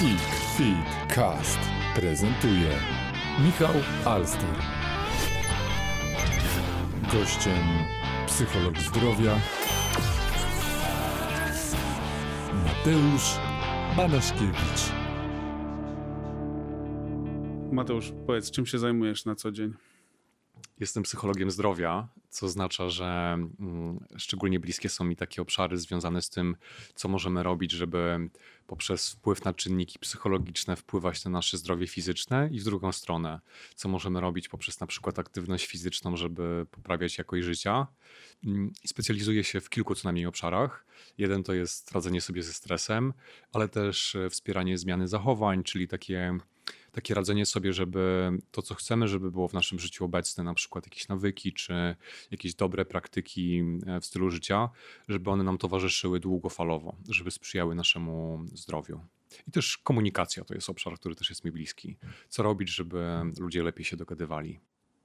Fit Cast prezentuje Michał Alster. Gościem psycholog zdrowia Mateusz Banaszkiewicz. Mateusz, powiedz, czym się zajmujesz na co dzień? Jestem psychologiem zdrowia, co oznacza, że mm, szczególnie bliskie są mi takie obszary związane z tym, co możemy robić, żeby poprzez wpływ na czynniki psychologiczne wpływać na nasze zdrowie fizyczne i w drugą stronę, co możemy robić poprzez na przykład aktywność fizyczną, żeby poprawiać jakość życia. Mm, specjalizuję się w kilku co najmniej obszarach. Jeden to jest radzenie sobie ze stresem, ale też e, wspieranie zmiany zachowań, czyli takie takie radzenie sobie, żeby to, co chcemy, żeby było w naszym życiu obecne, na przykład jakieś nawyki czy jakieś dobre praktyki e, w stylu życia, żeby one nam towarzyszyły długofalowo, żeby sprzyjały naszemu zdrowiu. I też komunikacja to jest obszar, który też jest mi bliski. Co robić, żeby ludzie lepiej się dogadywali?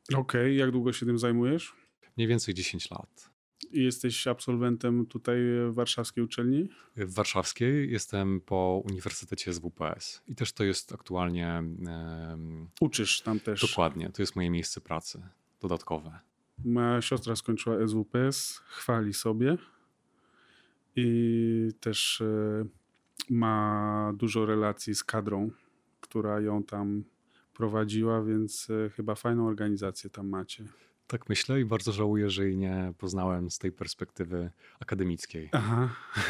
Okej, okay. jak długo się tym zajmujesz? Mniej więcej 10 lat. I jesteś absolwentem tutaj warszawskiej uczelni? W warszawskiej jestem po Uniwersytecie SWPS i też to jest aktualnie. Uczysz tam też. Dokładnie, to jest moje miejsce pracy dodatkowe. Moja siostra skończyła SWPS, chwali sobie i też e, ma dużo relacji z kadrą, która ją tam prowadziła, więc e, chyba fajną organizację tam macie. Tak myślę i bardzo żałuję, że jej nie poznałem z tej perspektywy akademickiej. Aha.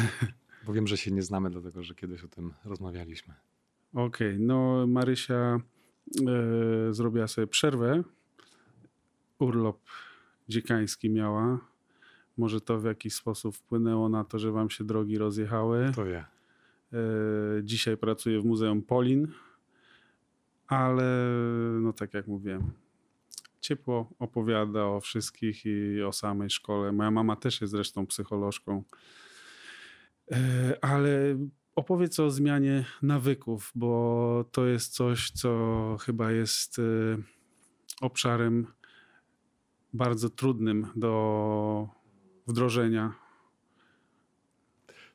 Bo wiem, że się nie znamy, dlatego że kiedyś o tym rozmawialiśmy. Okej, okay. no Marysia e, zrobiła sobie przerwę. Urlop dziekański miała. Może to w jakiś sposób wpłynęło na to, że wam się drogi rozjechały. To wie. E, dzisiaj pracuje w Muzeum Polin, ale no tak jak mówiłem, ciepło opowiada o wszystkich i o samej szkole. Moja mama też jest zresztą psycholożką. E, ale opowiedz o zmianie nawyków, bo to jest coś, co chyba jest e, obszarem bardzo trudnym do wdrożenia.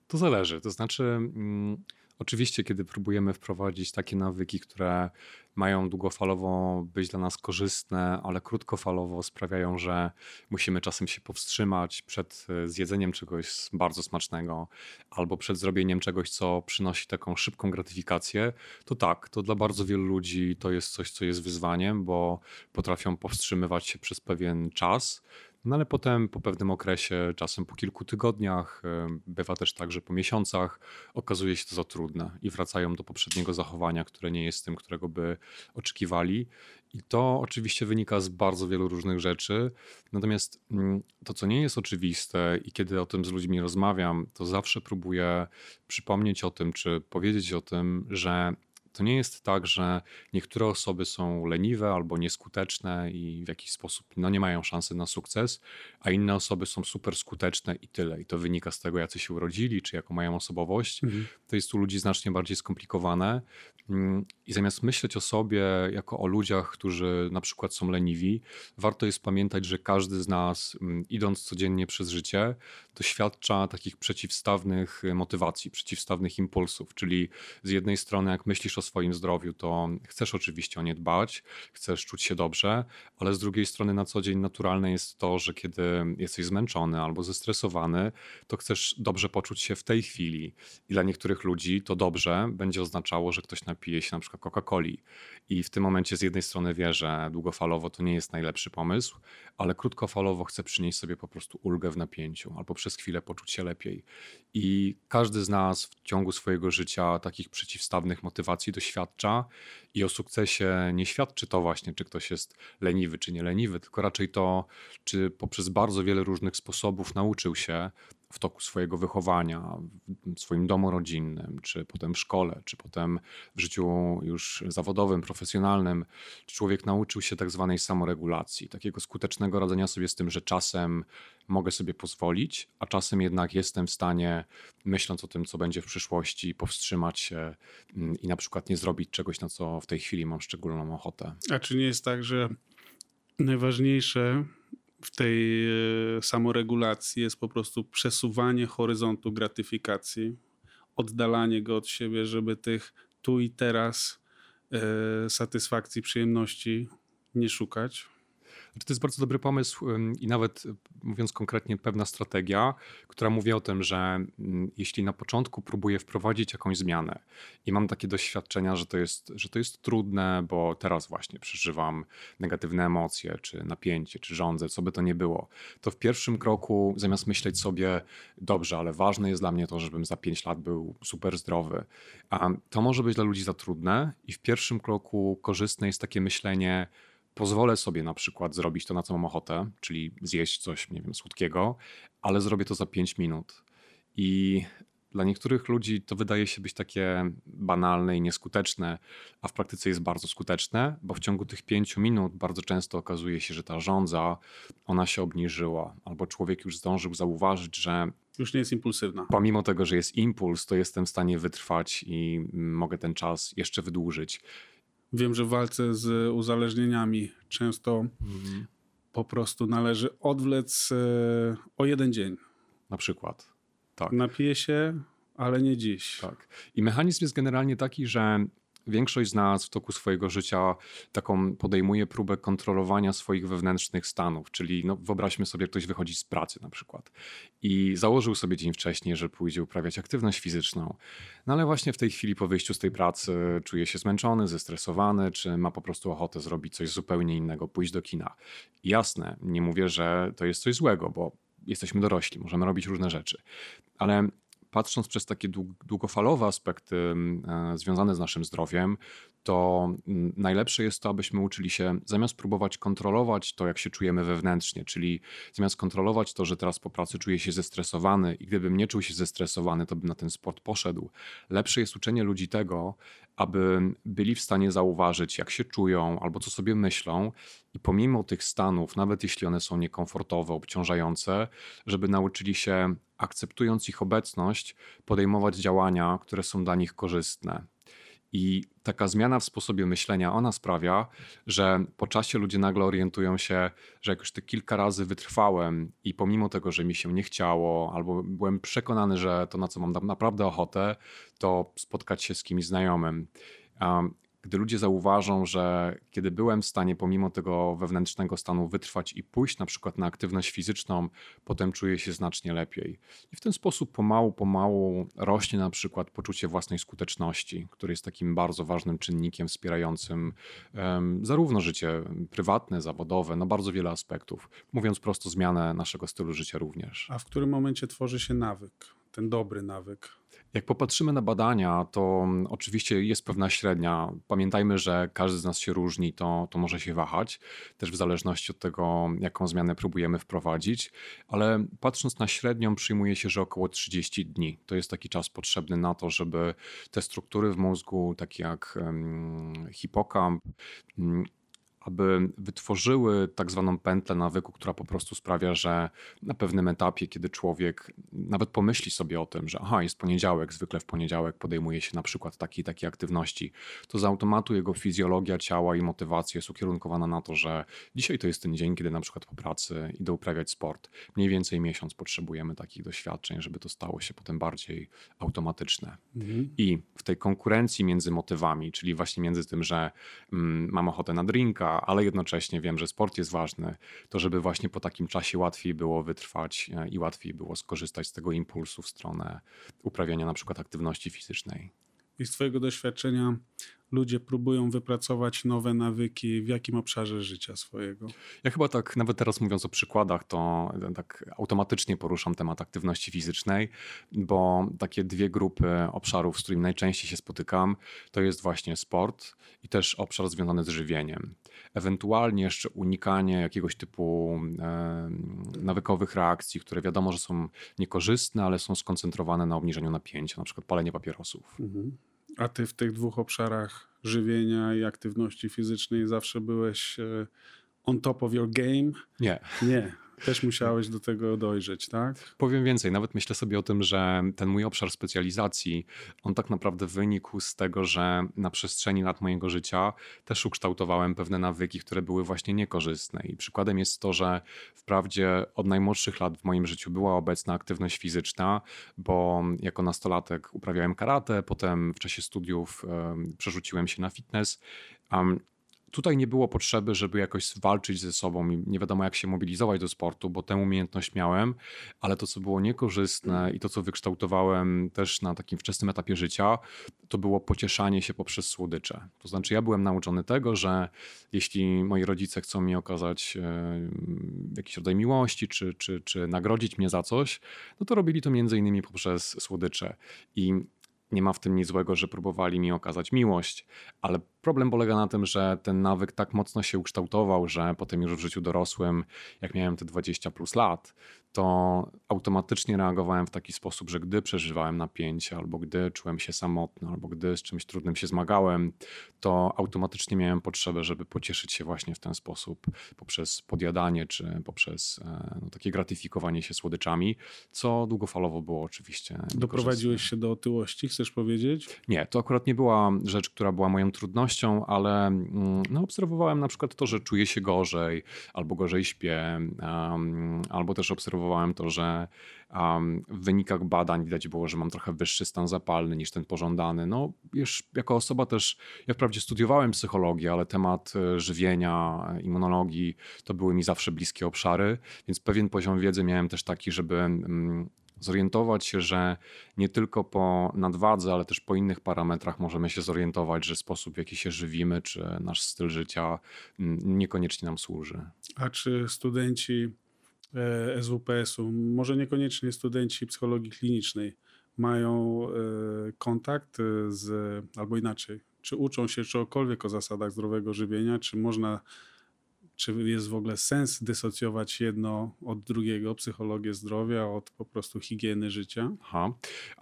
To zależy. To znaczy. Mm Oczywiście, kiedy próbujemy wprowadzić takie nawyki, które mają długofalowo być dla nas korzystne, ale krótkofalowo sprawiają, że musimy czasem się powstrzymać przed e, zjedzeniem czegoś bardzo smacznego albo przed zrobieniem czegoś, co przynosi taką szybką gratyfikację, to tak, to dla bardzo wielu ludzi to jest coś, co jest wyzwaniem, bo potrafią powstrzymywać się przez pewien czas no ale potem po pewnym okresie, czasem po kilku tygodniach, e, bywa też tak, że po miesiącach okazuje się to za trudne i wracają do poprzedniego zachowania, które nie jest tym, którego by oczekiwali. I to oczywiście wynika z bardzo wielu różnych rzeczy. Natomiast mm, to, co nie jest oczywiste, i kiedy o tym z ludźmi rozmawiam, to zawsze próbuję przypomnieć o tym, czy powiedzieć o tym, że to nie jest tak, że niektóre osoby są leniwe albo nieskuteczne i w jakiś sposób no, nie mają szansy na sukces, a inne osoby są super skuteczne i tyle. I to wynika z tego, jacy się urodzili, czy jaką mają osobowość. Mhm. To jest u ludzi znacznie bardziej skomplikowane. Mm, I zamiast myśleć o sobie jako o ludziach, którzy na przykład są leniwi, warto jest pamiętać, że każdy z nas, mm, idąc codziennie przez życie, doświadcza takich przeciwstawnych motywacji, przeciwstawnych impulsów. Czyli z jednej strony, jak myślisz o swoim zdrowiu, to chcesz oczywiście o nie dbać, chcesz czuć się dobrze, ale z drugiej strony na co dzień naturalne jest to, że kiedy jesteś zmęczony albo zestresowany, to chcesz dobrze poczuć się w tej chwili. I dla niektórych ludzi to dobrze będzie oznaczało, że ktoś napije się na przykład Coca-Coli. I w tym momencie z jednej strony wie, że długofalowo to nie jest najlepszy pomysł, ale krótkofalowo chce przynieść sobie po prostu ulgę w napięciu albo przez chwilę poczuć się lepiej. I każdy z nas w ciągu swojego życia takich przeciwstawnych motywacji doświadcza i o sukcesie nie świadczy to właśnie, czy ktoś jest leniwy, czy nie leniwy, tylko raczej to, czy poprzez bardzo wiele różnych sposobów nauczył się w toku swojego wychowania, w swoim domu rodzinnym, czy potem w szkole, czy potem w życiu już zawodowym, profesjonalnym, człowiek nauczył się tak zwanej samoregulacji, takiego skutecznego radzenia sobie z tym, że czasem mogę sobie pozwolić, a czasem jednak jestem w stanie, myśląc o tym, co będzie w przyszłości, powstrzymać się mm, i na przykład nie zrobić czegoś, na co w tej chwili mam szczególną ochotę. A czy nie jest tak, że najważniejsze w tej e, samoregulacji jest po prostu przesuwanie horyzontu gratyfikacji, oddalanie go od siebie, żeby tych tu i teraz e, satysfakcji, przyjemności nie szukać. Znaczy, to jest bardzo dobry pomysł i nawet y, mówiąc konkretnie, pewna strategia, która mówi o tym, że mm, jeśli na początku próbuję wprowadzić jakąś zmianę i mam takie doświadczenia, że to jest, że to jest trudne, bo teraz właśnie przeżywam negatywne emocje, czy napięcie, czy rządzę, co by to nie było, to w pierwszym kroku zamiast myśleć sobie, dobrze, ale ważne jest dla mnie to, żebym za 5 lat był super zdrowy, a to może być dla ludzi za trudne i w pierwszym kroku korzystne jest takie myślenie, pozwolę sobie na przykład zrobić to, na co mam ochotę, czyli zjeść coś, nie wiem, słodkiego, ale zrobię to za 5 minut. I dla niektórych ludzi to wydaje się być takie banalne i nieskuteczne, a w praktyce jest bardzo skuteczne, bo w ciągu tych pięciu minut bardzo często okazuje się, że ta żądza, ona się obniżyła, albo człowiek już zdążył zauważyć, że już nie jest impulsywna. Pomimo tego, że jest impuls, to jestem w stanie wytrwać i mogę ten czas jeszcze wydłużyć. Wiem, że w walce z uzależnieniami często mhm. po prostu należy odwlec e, o jeden dzień. Na przykład. Tak. Napije się, ale nie dziś. Tak. I mechanizm jest generalnie taki, że Większość z nas w toku swojego życia taką podejmuje próbę kontrolowania swoich wewnętrznych stanów, czyli no, wyobraźmy sobie, ktoś wychodzi z pracy na przykład i założył sobie dzień wcześniej, że pójdzie uprawiać aktywność fizyczną, no ale właśnie w tej chwili po wyjściu z tej pracy czuje się zmęczony, zestresowany, czy ma po prostu ochotę zrobić coś zupełnie innego, pójść do kina. Jasne, nie mówię, że to jest coś złego, bo jesteśmy dorośli, możemy robić różne rzeczy, ale patrząc przez takie długofalowe aspekty mm, e, związane z naszym zdrowiem, to mm, najlepsze jest to, abyśmy uczyli się zamiast próbować kontrolować to, jak się czujemy wewnętrznie, czyli zamiast kontrolować to, że teraz po pracy czuję się zestresowany i gdybym nie czuł się zestresowany, to bym na ten sport poszedł. Lepsze jest uczenie ludzi tego, aby byli w stanie zauważyć, jak się czują albo co sobie myślą, i pomimo tych stanów, nawet jeśli one są niekomfortowe, obciążające, żeby nauczyli się, akceptując ich obecność, podejmować działania, które są dla nich korzystne. I taka zmiana w sposobie myślenia, ona sprawia, że po czasie ludzie nagle orientują się, że jak już te kilka razy wytrwałem i pomimo tego, że mi się nie chciało, albo byłem przekonany, że to na co mam naprawdę ochotę, to spotkać się z kimś znajomym gdy ludzie zauważą, że kiedy byłem w stanie pomimo tego wewnętrznego stanu wytrwać i pójść na przykład na aktywność fizyczną, potem czuję się znacznie lepiej. I w ten sposób pomału, pomału rośnie na przykład poczucie własnej skuteczności, które jest takim bardzo ważnym czynnikiem wspierającym um, zarówno życie prywatne, zawodowe, no bardzo wiele aspektów. Mówiąc prosto, zmianę naszego stylu życia również. A w którym momencie tworzy się nawyk, ten dobry nawyk? Jak popatrzymy na badania, to oczywiście jest pewna średnia. Pamiętajmy, że każdy z nas się różni, to, to może się wahać, też w zależności od tego, jaką zmianę próbujemy wprowadzić, ale patrząc na średnią, przyjmuje się, że około 30 dni to jest taki czas potrzebny na to, żeby te struktury w mózgu, takie jak hipokamp, aby wytworzyły tak zwaną pętlę nawyku, która po prostu sprawia, że na pewnym etapie, kiedy człowiek nawet pomyśli sobie o tym, że aha, jest poniedziałek, zwykle w poniedziałek podejmuje się na przykład takiej takiej aktywności, to z automatu jego fizjologia ciała i motywacja jest ukierunkowana na to, że dzisiaj to jest ten dzień, kiedy na przykład po pracy idę uprawiać sport. Mniej więcej miesiąc potrzebujemy takich doświadczeń, żeby to stało się potem bardziej automatyczne. Mhm. I w tej konkurencji między motywami, czyli właśnie między tym, że mm, mam ochotę na drinka, ale jednocześnie wiem, że sport jest ważny, to żeby właśnie po takim czasie łatwiej było wytrwać e, i łatwiej było skorzystać z tego impulsu w stronę uprawiania na przykład aktywności fizycznej. I z Twojego doświadczenia ludzie próbują wypracować nowe nawyki w jakim obszarze życia swojego? Ja chyba tak, nawet teraz mówiąc o przykładach, to tak automatycznie poruszam temat aktywności fizycznej, bo takie dwie grupy obszarów, z którymi najczęściej się spotykam, to jest właśnie sport i też obszar związany z żywieniem. Ewentualnie jeszcze unikanie jakiegoś typu e, nawykowych reakcji, które wiadomo, że są niekorzystne, ale są skoncentrowane na obniżeniu napięcia, na przykład palenie papierosów. Mhm. A ty w tych dwóch obszarach żywienia i aktywności fizycznej zawsze byłeś e, on top of your game? Nie. Nie. Też musiałeś do tego dojrzeć, tak? Powiem więcej, nawet myślę sobie o tym, że ten mój obszar specjalizacji, on tak naprawdę wynikł z tego, że na przestrzeni lat mojego życia też ukształtowałem pewne nawyki, które były właśnie niekorzystne. I przykładem jest to, że wprawdzie od najmłodszych lat w moim życiu była obecna aktywność fizyczna, bo jako nastolatek uprawiałem karate, potem w czasie studiów przerzuciłem się na fitness. Tutaj nie było potrzeby, żeby jakoś walczyć ze sobą i nie wiadomo jak się mobilizować do sportu, bo tę umiejętność miałem, ale to, co było niekorzystne i to, co wykształtowałem też na takim wczesnym etapie życia, to było pocieszanie się poprzez słodycze. To znaczy, ja byłem nauczony tego, że jeśli moi rodzice chcą mi okazać jakiś rodzaj miłości, czy, czy, czy nagrodzić mnie za coś, no to robili to między innymi poprzez słodycze. I nie ma w tym nic złego, że próbowali mi okazać miłość, ale problem polega na tym, że ten nawyk tak mocno się ukształtował, że potem już w życiu dorosłym, jak miałem te 20 plus lat, to automatycznie reagowałem w taki sposób, że gdy przeżywałem napięcie, albo gdy czułem się samotny, albo gdy z czymś trudnym się zmagałem, to automatycznie miałem potrzebę, żeby pocieszyć się właśnie w ten sposób, poprzez podjadanie, czy poprzez e, no, takie gratyfikowanie się słodyczami, co długofalowo było oczywiście. Doprowadziłeś się do otyłości, chcesz powiedzieć? Nie, to akurat nie była rzecz, która była moją trudnością, ale mm, no, obserwowałem na przykład to, że czuję się gorzej, albo gorzej śpię, um, albo też obserwowałem to, że um, w wynikach badań widać było, że mam trochę wyższy stan zapalny niż ten pożądany. No, już jako osoba też, ja wprawdzie studiowałem psychologię, ale temat e, żywienia, immunologii to były mi zawsze bliskie obszary, więc pewien poziom wiedzy miałem też taki, żeby mm, zorientować się, że nie tylko po nadwadze, ale też po innych parametrach możemy się zorientować, że sposób, w jaki się żywimy, czy nasz styl życia mm, niekoniecznie nam służy. A czy studenci E, SWPS-u, może niekoniecznie studenci psychologii klinicznej, mają e, kontakt z, albo inaczej, czy uczą się czegokolwiek o zasadach zdrowego żywienia, czy można, czy jest w ogóle sens dysocjować jedno od drugiego, psychologię zdrowia od po prostu higieny życia? Aha.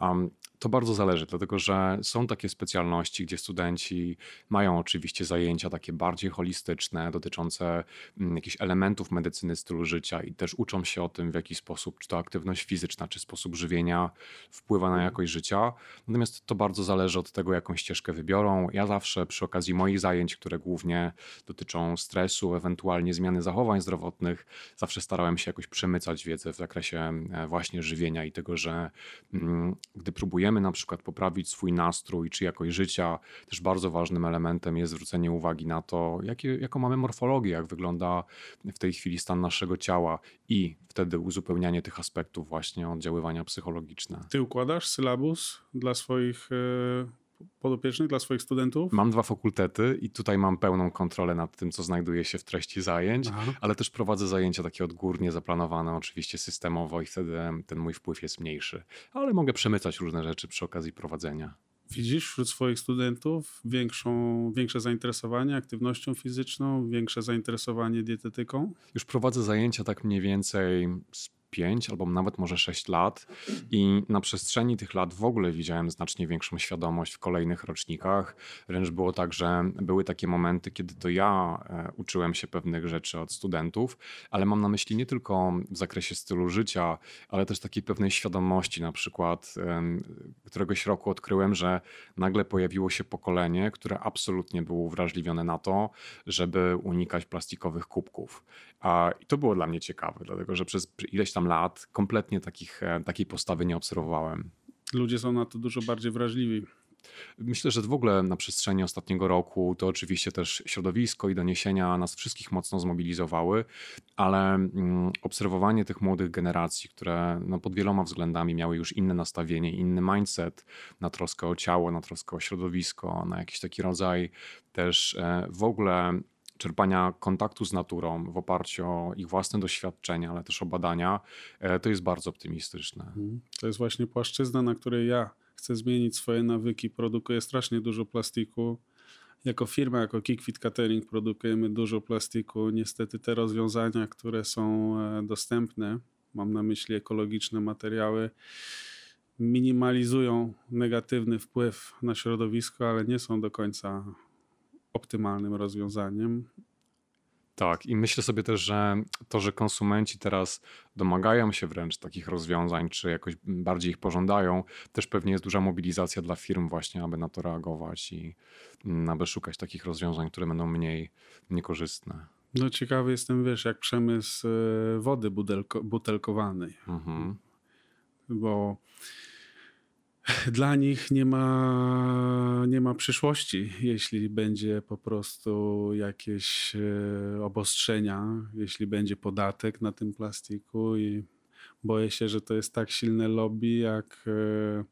Um, to bardzo zależy, dlatego że są takie specjalności, gdzie studenci mają oczywiście zajęcia takie bardziej holistyczne, dotyczące mm, jakichś elementów medycyny stylu życia i też uczą się o tym, w jaki sposób, czy to aktywność fizyczna, czy sposób żywienia wpływa na mhm. jakość życia. Natomiast to bardzo zależy od tego, jaką ścieżkę wybiorą. Ja zawsze przy okazji moich zajęć, które głównie dotyczą stresu, ewentualnie zmiany zachowań zdrowotnych, zawsze starałem się jakoś przemycać wiedzę w zakresie e, właśnie żywienia i tego, że mm, gdy próbujemy próbujemy na przykład poprawić swój nastrój czy jakość życia, też bardzo ważnym elementem jest zwrócenie uwagi na to, jakie, jaką mamy morfologię, jak wygląda w tej chwili stan naszego ciała i wtedy uzupełnianie tych aspektów właśnie oddziaływania psychologiczne. Ty układasz sylabus dla swoich e, podopiecznych, dla swoich studentów? Mam dwa fakultety i tutaj mam pełną kontrolę nad tym, co znajduje się w treści zajęć, Aha. ale też prowadzę zajęcia takie odgórnie zaplanowane, oczywiście systemowo i wtedy ten mój wpływ jest mniejszy. Ale mogę przemycać różne rzeczy przy okazji prowadzenia. Widzisz wśród swoich studentów większą, większe zainteresowanie aktywnością fizyczną, większe zainteresowanie dietetyką? Już prowadzę zajęcia tak mniej więcej 5 albo nawet może 6 lat i na przestrzeni tych lat w ogóle widziałem znacznie większą świadomość w kolejnych rocznikach. Wręcz było tak, że były takie momenty, kiedy to ja e, uczyłem się pewnych rzeczy od studentów, ale mam na myśli nie tylko w zakresie stylu życia, ale też takiej pewnej świadomości. Na przykład któregoś roku odkryłem, że nagle pojawiło się pokolenie, które absolutnie było uwrażliwione na to, żeby unikać plastikowych kubków. I to było dla mnie ciekawe, dlatego że przez ileś tam lat kompletnie takich, e, takiej postawy nie obserwowałem. Ludzie są na to dużo bardziej wrażliwi. Myślę, że w ogóle na przestrzeni ostatniego roku to oczywiście też środowisko i doniesienia nas wszystkich mocno zmobilizowały, ale mm, obserwowanie tych młodych generacji, które no, pod wieloma względami miały już inne nastawienie, inny mindset na troskę o ciało, na troskę o środowisko, na jakiś taki rodzaj też e, w ogóle czerpania kontaktu z naturą w oparciu o ich własne doświadczenia, ale też o badania, e, to jest bardzo optymistyczne. Mhm. To jest właśnie płaszczyzna, na której ja chcę zmienić swoje nawyki. Produkuję strasznie dużo plastiku. Jako firma, jako Kickfit Catering produkujemy dużo plastiku. Niestety te rozwiązania, które są e, dostępne, mam na myśli ekologiczne materiały, minimalizują negatywny wpływ na środowisko, ale nie są do końca optymalnym rozwiązaniem. Tak, i myślę sobie też, że to, że konsumenci teraz domagają się wręcz takich rozwiązań, czy jakoś bardziej ich pożądają, też pewnie jest duża mobilizacja dla firm właśnie, aby na to reagować i mm, aby szukać takich rozwiązań, które będą mniej niekorzystne. No ciekawy jestem, wiesz, jak przemysł e, wody butelko, butelkowanej, Mhm. bo dla nich nie ma, nie ma przyszłości, jeśli będzie po prostu jakieś e, obostrzenia, jeśli będzie podatek na tym plastiku i boję się, że to jest tak silne lobby, jak e,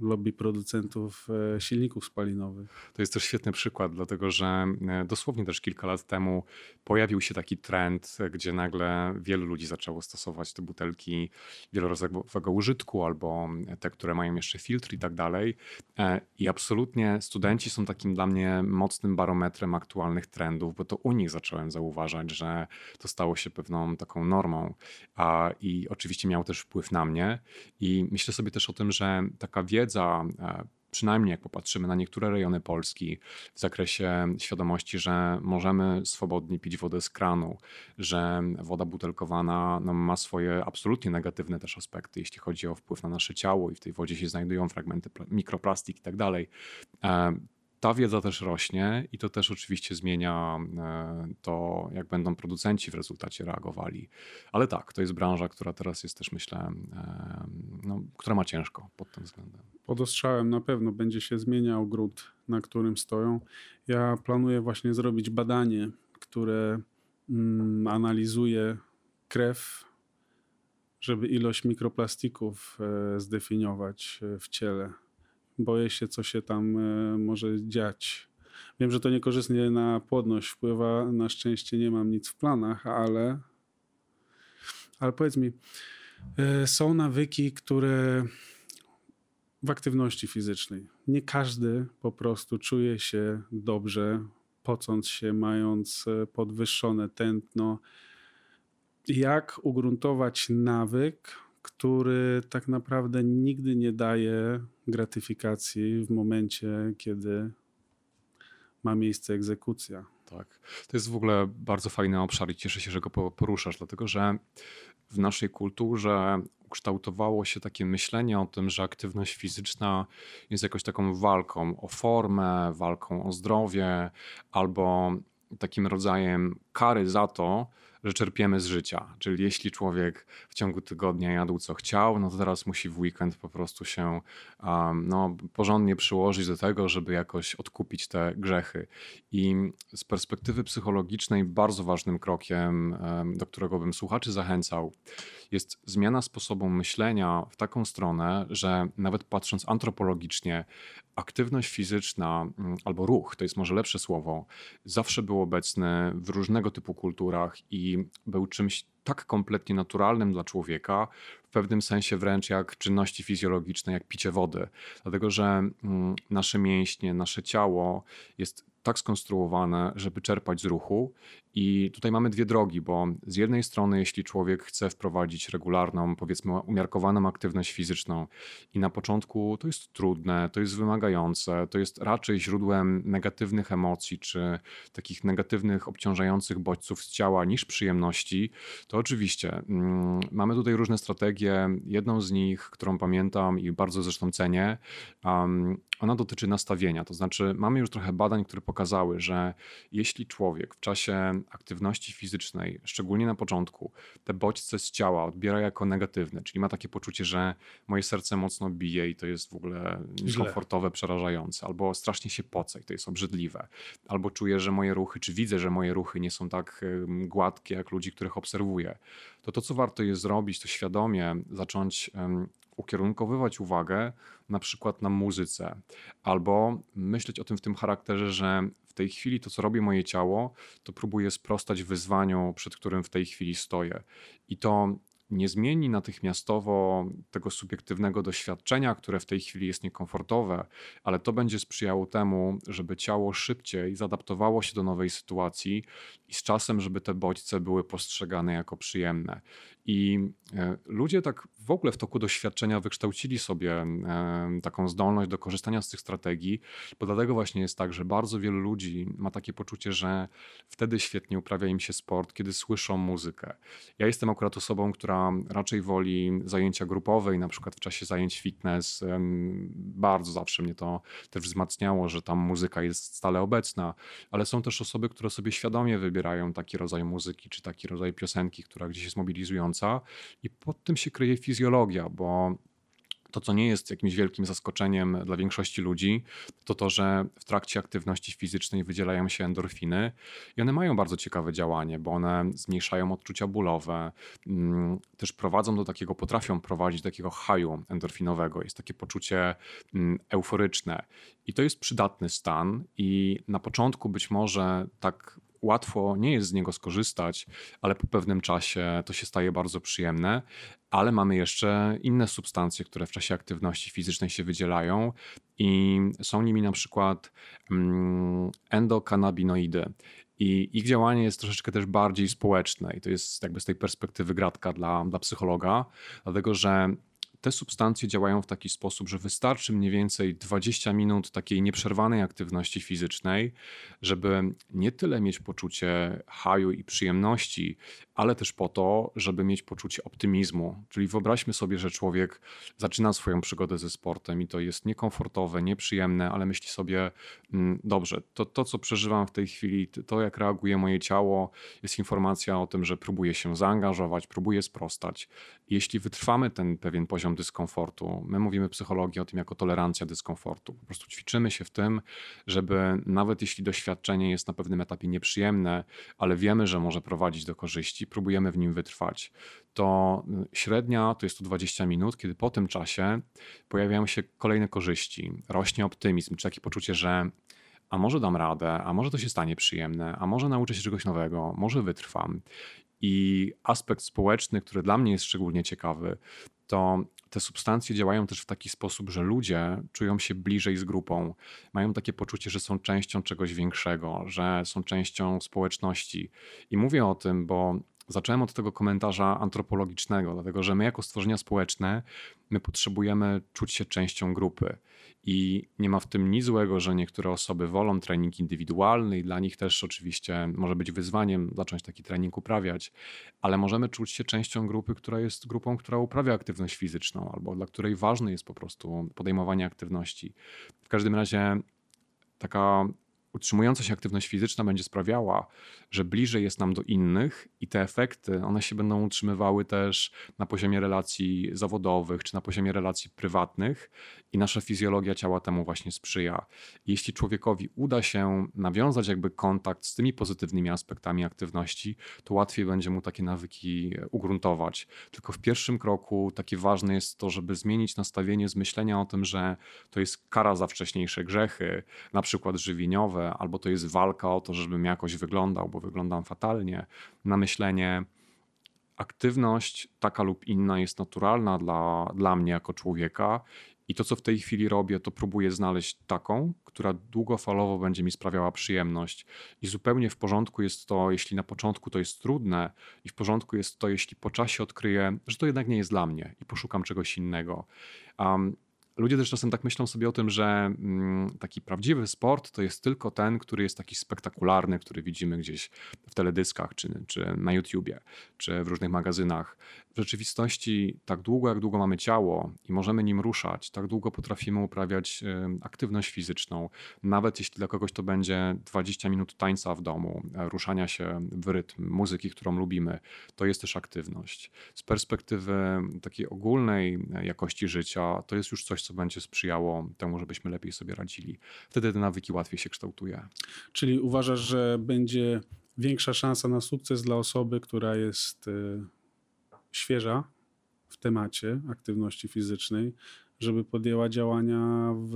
lobby producentów e, silników spalinowych. To jest też świetny przykład, dlatego że e, dosłownie też kilka lat temu pojawił się taki trend, gdzie nagle wielu ludzi zaczęło stosować te butelki wielorazowego użytku albo te, które mają jeszcze filtr i tak dalej. E, I absolutnie studenci są takim dla mnie mocnym barometrem aktualnych trendów, bo to u nich zacząłem zauważać, że to stało się pewną taką normą. I oczywiście miał też wpływ na mnie. I myślę sobie też o tym, że taka wiedza, e, przynajmniej jak popatrzymy na niektóre rejony Polski, w zakresie świadomości, że możemy swobodnie pić wodę z kranu, że woda butelkowana no, ma swoje absolutnie negatywne też aspekty, jeśli chodzi o wpływ na nasze ciało i w tej wodzie się znajdują fragmenty pla- mikroplastik i tak dalej. Ta wiedza też rośnie i to też oczywiście zmienia e, to, jak będą producenci w rezultacie reagowali. Ale tak, to jest branża, która teraz jest też, myślę, e, no, która ma ciężko pod tym względem. pod ostrzałem na pewno będzie się zmieniał grunt, na którym stoją. Ja planuję właśnie zrobić badanie, które mm, analizuje krew, żeby ilość mikroplastików e, zdefiniować e, w ciele. Boję się, co się tam e, może dziać. Wiem, że to niekorzystnie na płodność wpływa. Na szczęście nie mam nic w planach, ale, ale powiedz mi, e, są nawyki, które w aktywności fizycznej. Nie każdy po prostu czuje się dobrze, pocąc się, mając e, podwyższone tętno. Jak ugruntować nawyk, który tak naprawdę nigdy nie daje gratyfikacji w momencie, kiedy ma miejsce egzekucja? Tak. To jest w ogóle bardzo fajny obszar i cieszę się, że go po- poruszasz, dlatego że w naszej kulturze ukształtowało się takie myślenie o tym, że aktywność fizyczna jest jakoś taką walką o formę, walką o zdrowie albo takim rodzajem kary za to, że czerpiemy z życia. Czyli jeśli człowiek w ciągu tygodnia jadł co chciał, no to teraz musi w weekend po prostu się um, no, porządnie przyłożyć do tego, żeby jakoś odkupić te grzechy. I z perspektywy psychologicznej bardzo ważnym krokiem, em, do którego bym słuchaczy zachęcał, jest zmiana sposobu myślenia w taką stronę, że nawet patrząc antropologicznie, aktywność fizyczna mm, albo ruch, to jest może lepsze słowo, zawsze był obecny w różnego typu kulturach i był czymś tak kompletnie naturalnym dla człowieka, w pewnym sensie wręcz jak czynności fizjologiczne, jak picie wody. Dlatego, że mm, nasze mięśnie, nasze ciało jest tak skonstruowane, żeby czerpać z ruchu. I tutaj mamy dwie drogi, bo z jednej strony, jeśli człowiek chce wprowadzić regularną, powiedzmy, umiarkowaną aktywność fizyczną, i na początku to jest trudne, to jest wymagające, to jest raczej źródłem negatywnych emocji czy takich negatywnych, obciążających bodźców z ciała niż przyjemności, to oczywiście mm, mamy tutaj różne strategie. Jedną z nich, którą pamiętam i bardzo zresztą cenię, um, ona dotyczy nastawienia. To znaczy, mamy już trochę badań, które pokazały, że jeśli człowiek w czasie aktywności fizycznej, szczególnie na początku, te bodźce z ciała odbiera jako negatywne, czyli ma takie poczucie, że moje serce mocno bije i to jest w ogóle niekomfortowe, przerażające, albo strasznie się poce i to jest obrzydliwe, albo czuję, że moje ruchy, czy widzę, że moje ruchy nie są tak gładkie jak ludzi, których obserwuję, to to, co warto jest zrobić, to świadomie zacząć ukierunkowywać uwagę na przykład na muzyce, albo myśleć o tym w tym charakterze, że w tej chwili to, co robi moje ciało, to próbuję sprostać wyzwaniu, przed którym w tej chwili stoję. I to nie zmieni natychmiastowo tego subiektywnego doświadczenia, które w tej chwili jest niekomfortowe, ale to będzie sprzyjało temu, żeby ciało szybciej zadaptowało się do nowej sytuacji i z czasem, żeby te bodźce były postrzegane jako przyjemne. I e, ludzie tak w ogóle w toku doświadczenia wykształcili sobie e, taką zdolność do korzystania z tych strategii, bo dlatego właśnie jest tak, że bardzo wielu ludzi ma takie poczucie, że wtedy świetnie uprawia im się sport, kiedy słyszą muzykę. Ja jestem akurat osobą, która raczej woli zajęcia grupowe i na przykład w czasie zajęć fitness bardzo zawsze mnie to też wzmacniało, że tam muzyka jest stale obecna, ale są też osoby, które sobie świadomie wybierają taki rodzaj muzyki czy taki rodzaj piosenki, która gdzieś jest mobilizująca i pod tym się kryje fizjologia, bo to, co nie jest jakimś wielkim zaskoczeniem dla większości ludzi, to to, że w trakcie aktywności fizycznej wydzielają się endorfiny i one mają bardzo ciekawe działanie, bo one zmniejszają odczucia bólowe, mm, też prowadzą do takiego, potrafią prowadzić do takiego haju endorfinowego. Jest takie poczucie mm, euforyczne i to jest przydatny stan i na początku być może tak łatwo nie jest z niego skorzystać, ale po pewnym czasie to się staje bardzo przyjemne. Ale mamy jeszcze inne substancje, które w czasie aktywności fizycznej się wydzielają, i są nimi na przykład mm, endokannabinoidy. I ich działanie jest troszeczkę też bardziej społeczne, i to jest jakby z tej perspektywy gratka dla, dla psychologa, dlatego że te substancje działają w taki sposób, że wystarczy mniej więcej 20 minut takiej nieprzerwanej aktywności fizycznej, żeby nie tyle mieć poczucie haju i przyjemności, ale też po to, żeby mieć poczucie optymizmu. Czyli wyobraźmy sobie, że człowiek zaczyna swoją przygodę ze sportem i to jest niekomfortowe, nieprzyjemne, ale myśli sobie, mm, dobrze, to, to co przeżywam w tej chwili, to jak reaguje moje ciało, jest informacja o tym, że próbuję się zaangażować, próbuję sprostać. Jeśli wytrwamy ten pewien poziom dyskomfortu, my mówimy psychologii o tym jako tolerancja dyskomfortu. Po prostu ćwiczymy się w tym, żeby nawet jeśli doświadczenie jest na pewnym etapie nieprzyjemne, ale wiemy, że może prowadzić do korzyści, próbujemy w nim wytrwać, to y, średnia to jest to 20 minut, kiedy po tym czasie pojawiają się kolejne korzyści, rośnie optymizm, czy takie poczucie, że a może dam radę, a może to się stanie przyjemne, a może nauczę się czegoś nowego, może wytrwam. I aspekt społeczny, który dla mnie jest szczególnie ciekawy, to te substancje działają też w taki sposób, że ludzie czują się bliżej z grupą, mają takie poczucie, że są częścią czegoś większego, że są częścią społeczności. I mówię o tym, bo Zacząłem od tego komentarza antropologicznego, dlatego że my jako stworzenia społeczne, my potrzebujemy czuć się częścią grupy. I nie ma w tym nic złego, że niektóre osoby wolą trening indywidualny i dla nich też oczywiście może być wyzwaniem zacząć taki trening uprawiać, ale możemy czuć się częścią grupy, która jest grupą, która uprawia aktywność fizyczną albo dla której ważne jest po prostu podejmowanie aktywności. W każdym razie taka utrzymująca się aktywność fizyczna będzie sprawiała, że bliżej jest nam do innych i te efekty, one się będą utrzymywały też na poziomie relacji zawodowych czy na poziomie relacji prywatnych i nasza fizjologia ciała temu właśnie sprzyja. Jeśli człowiekowi uda się nawiązać jakby kontakt z tymi pozytywnymi aspektami aktywności, to łatwiej będzie mu takie nawyki ugruntować. Tylko w pierwszym kroku takie ważne jest to, żeby zmienić nastawienie z myślenia o tym, że to jest kara za wcześniejsze grzechy, na przykład żywieniowe, albo to jest walka o to, żebym jakoś wyglądał, bo wyglądam fatalnie, na myślenie, aktywność taka lub inna jest naturalna dla, dla mnie jako człowieka i to, co w tej chwili robię, to próbuję znaleźć taką, która długofalowo będzie mi sprawiała przyjemność. I zupełnie w porządku jest to, jeśli na początku to jest trudne, i w porządku jest to, jeśli po czasie odkryję, że to jednak nie jest dla mnie i poszukam czegoś innego. Um, Ludzie też czasem tak myślą sobie o tym, że mm, taki prawdziwy sport to jest tylko ten, który jest taki spektakularny, który widzimy gdzieś w teledyskach, czy, czy na YouTubie, czy w różnych magazynach w rzeczywistości tak długo, jak długo mamy ciało i możemy nim ruszać, tak długo potrafimy uprawiać aktywność fizyczną. Nawet jeśli dla kogoś to będzie 20 minut tańca w domu, e, ruszania się w rytm muzyki, którą lubimy, to jest też aktywność. Z perspektywy takiej ogólnej e, jakości życia, to jest już coś, co będzie sprzyjało temu, żebyśmy lepiej sobie radzili. Wtedy te nawyki łatwiej się kształtuje. Czyli uważasz, że będzie większa szansa na sukces dla osoby, która jest e, świeża w temacie aktywności fizycznej, żeby podjęła działania w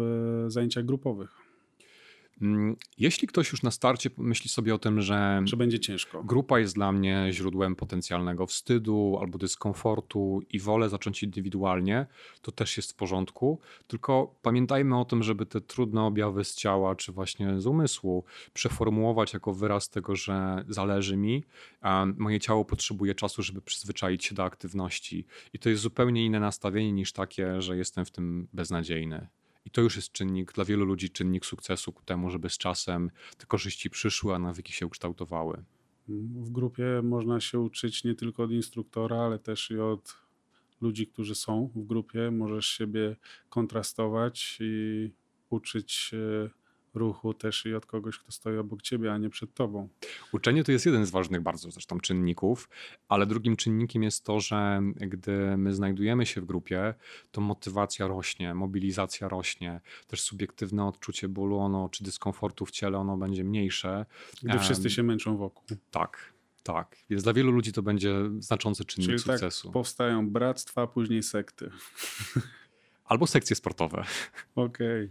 zajęciach grupowych. Mm, Jeśli ktoś już na starcie myśli sobie o tym, że Że będzie ciężko. grupa jest dla mnie źródłem potencjalnego wstydu albo dyskomfortu i wolę zacząć indywidualnie, to też jest w porządku. Tylko pamiętajmy o tym, żeby te trudne objawy z ciała czy właśnie z umysłu przeformułować jako wyraz tego, że zależy mi, a moje ciało potrzebuje czasu, żeby przyzwyczaić się do aktywności. I to jest zupełnie inne nastawienie niż takie, że jestem w tym beznadziejny. I to już jest czynnik, dla wielu ludzi czynnik sukcesu ku temu, żeby z czasem te korzyści przyszły, a nawyki się ukształtowały. W grupie można się uczyć nie tylko od instruktora, ale też i od ludzi, którzy są w grupie. Możesz siebie kontrastować i uczyć ruchu też i od kogoś, kto stoi obok ciebie, a nie przed tobą. Uczenie to jest jeden z ważnych bardzo zresztą czynników, ale drugim czynnikiem jest to, że gdy my znajdujemy się w grupie, to motywacja rośnie, mobilizacja rośnie, też subiektywne odczucie bólu ono, czy dyskomfortu w ciele ono będzie mniejsze. Gdy Em, wszyscy się męczą wokół. Tak, tak. Więc dla wielu ludzi to będzie znaczący czynnik Czyli tak sukcesu. powstają bractwa, później sekty. Albo sekcje sportowe. Okej.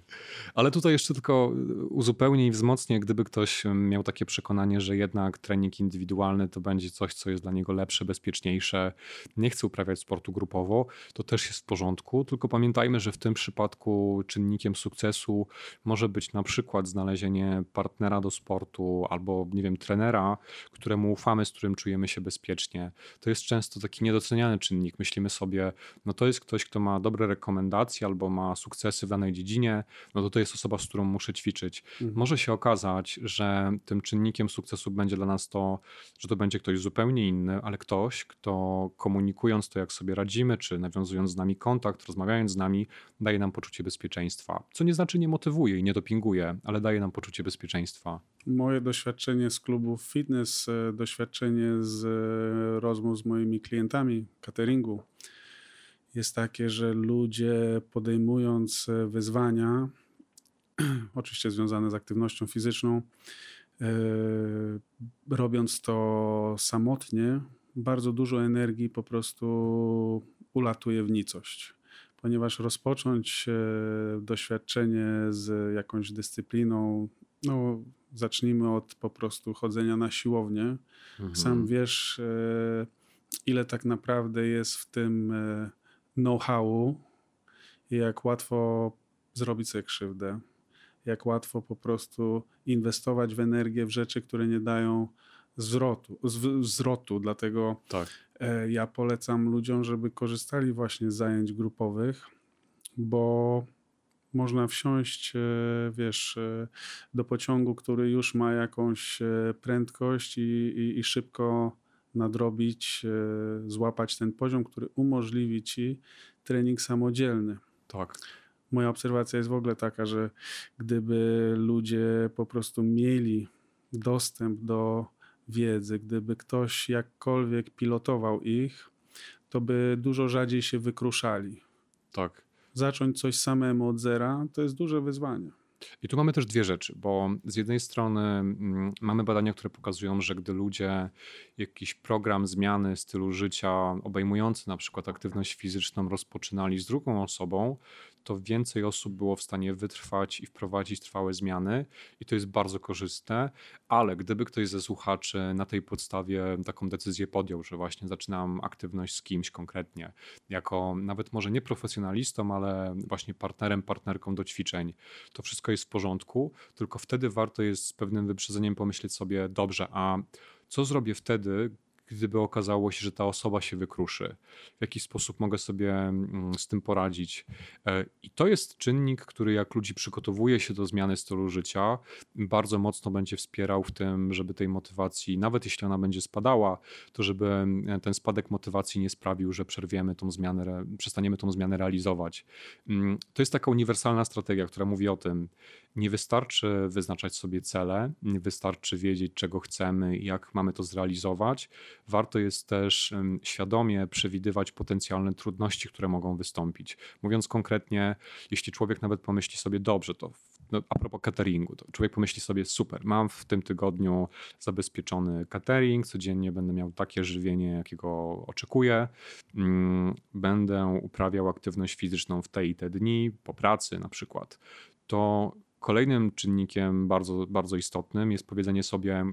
Ale tutaj jeszcze tylko uzupełnię i wzmocnię, gdyby ktoś miał takie przekonanie, że jednak trening indywidualny to będzie coś, co jest dla niego lepsze, bezpieczniejsze, nie chce uprawiać sportu grupowo, to też jest w porządku. Tylko pamiętajmy, że w tym przypadku czynnikiem sukcesu może być na przykład znalezienie partnera do sportu albo, nie wiem, trenera, któremu ufamy, z którym czujemy się bezpiecznie. To jest często taki niedoceniany czynnik. Myślimy sobie, no to jest ktoś, kto ma dobre rekomendacje albo ma sukcesy w danej dziedzinie, no to to jest osoba, z którą muszę ćwiczyć. Mhm. Może się okazać, że tym czynnikiem sukcesu będzie dla nas to, że to będzie ktoś zupełnie inny, ale ktoś, kto komunikując to, jak sobie radzimy, czy nawiązując z nami kontakt, rozmawiając z nami, daje nam poczucie bezpieczeństwa. Co nie znaczy nie motywuje i nie dopinguje, ale daje nam poczucie bezpieczeństwa. Moje doświadczenie z klubów fitness, e, doświadczenie z e, rozmów z moimi klientami cateringu jest takie, że ludzie podejmując e, wyzwania, oczywiście związane z aktywnością fizyczną, e, robiąc to samotnie, bardzo dużo energii po prostu ulatuje w nicość. Ponieważ rozpocząć e, doświadczenie z jakąś dyscypliną, no zacznijmy od po prostu chodzenia na siłownię. Sam wiesz, ile tak naprawdę jest w tym know-howu i jak łatwo zrobić sobie krzywdę. Jak łatwo po prostu inwestować w energię w rzeczy, które nie dają zwrotu. zw- zwrotu. Dlatego Tak. e, ja polecam ludziom, żeby korzystali właśnie z zajęć grupowych, bo można wsiąść, e, wiesz, e, do pociągu, który już ma jakąś prędkość i, i, i szybko nadrobić, e, złapać ten poziom, który umożliwi ci trening samodzielny. Tak. Moja obserwacja jest w ogóle taka, że gdyby ludzie po prostu mieli dostęp do wiedzy, gdyby ktoś jakkolwiek pilotował ich, to by dużo rzadziej się wykruszali. Tak. Zacząć coś samemu od zera to jest duże wyzwanie. I tu mamy też dwie rzeczy, bo z jednej strony mm, mamy badania, które pokazują, że gdy ludzie jakiś program zmiany stylu życia obejmujący na przykład aktywność fizyczną rozpoczynali z drugą osobą, to więcej osób było w stanie wytrwać i wprowadzić trwałe zmiany i to jest bardzo korzystne, ale gdyby ktoś ze słuchaczy na tej podstawie taką decyzję podjął, że właśnie zaczynam aktywność z kimś konkretnie, jako nawet może nie profesjonalistą, ale właśnie partnerem, partnerką do ćwiczeń, to wszystko jest w porządku, tylko wtedy warto jest z pewnym wyprzedzeniem pomyśleć sobie, dobrze, a co zrobię wtedy, gdyby okazało się, że ta osoba się wykruszy? W jaki sposób mogę sobie mm, z tym poradzić? E, I to jest czynnik, który jak ludzi przygotowuje się do zmiany stylu życia, bardzo mocno będzie wspierał w tym, żeby tej motywacji, nawet jeśli ona będzie spadała, to żeby mm, ten spadek motywacji nie sprawił, że przerwiemy tą zmianę, przestaniemy tą zmianę realizować. Mm, To jest taka uniwersalna strategia, która mówi o tym, nie wystarczy wyznaczać sobie cele, nie wystarczy wiedzieć, czego chcemy i jak mamy to zrealizować. Warto jest też świadomie przewidywać potencjalne trudności, które mogą wystąpić. Mówiąc konkretnie, jeśli człowiek nawet pomyśli sobie, dobrze, to no, a propos cateringu, to człowiek pomyśli sobie, super, mam w tym tygodniu zabezpieczony catering, codziennie będę miał takie żywienie, jakiego oczekuję, mm, będę uprawiał aktywność fizyczną w te i te dni, po pracy na przykład to Kolejnym czynnikiem bardzo, bardzo istotnym jest powiedzenie sobie,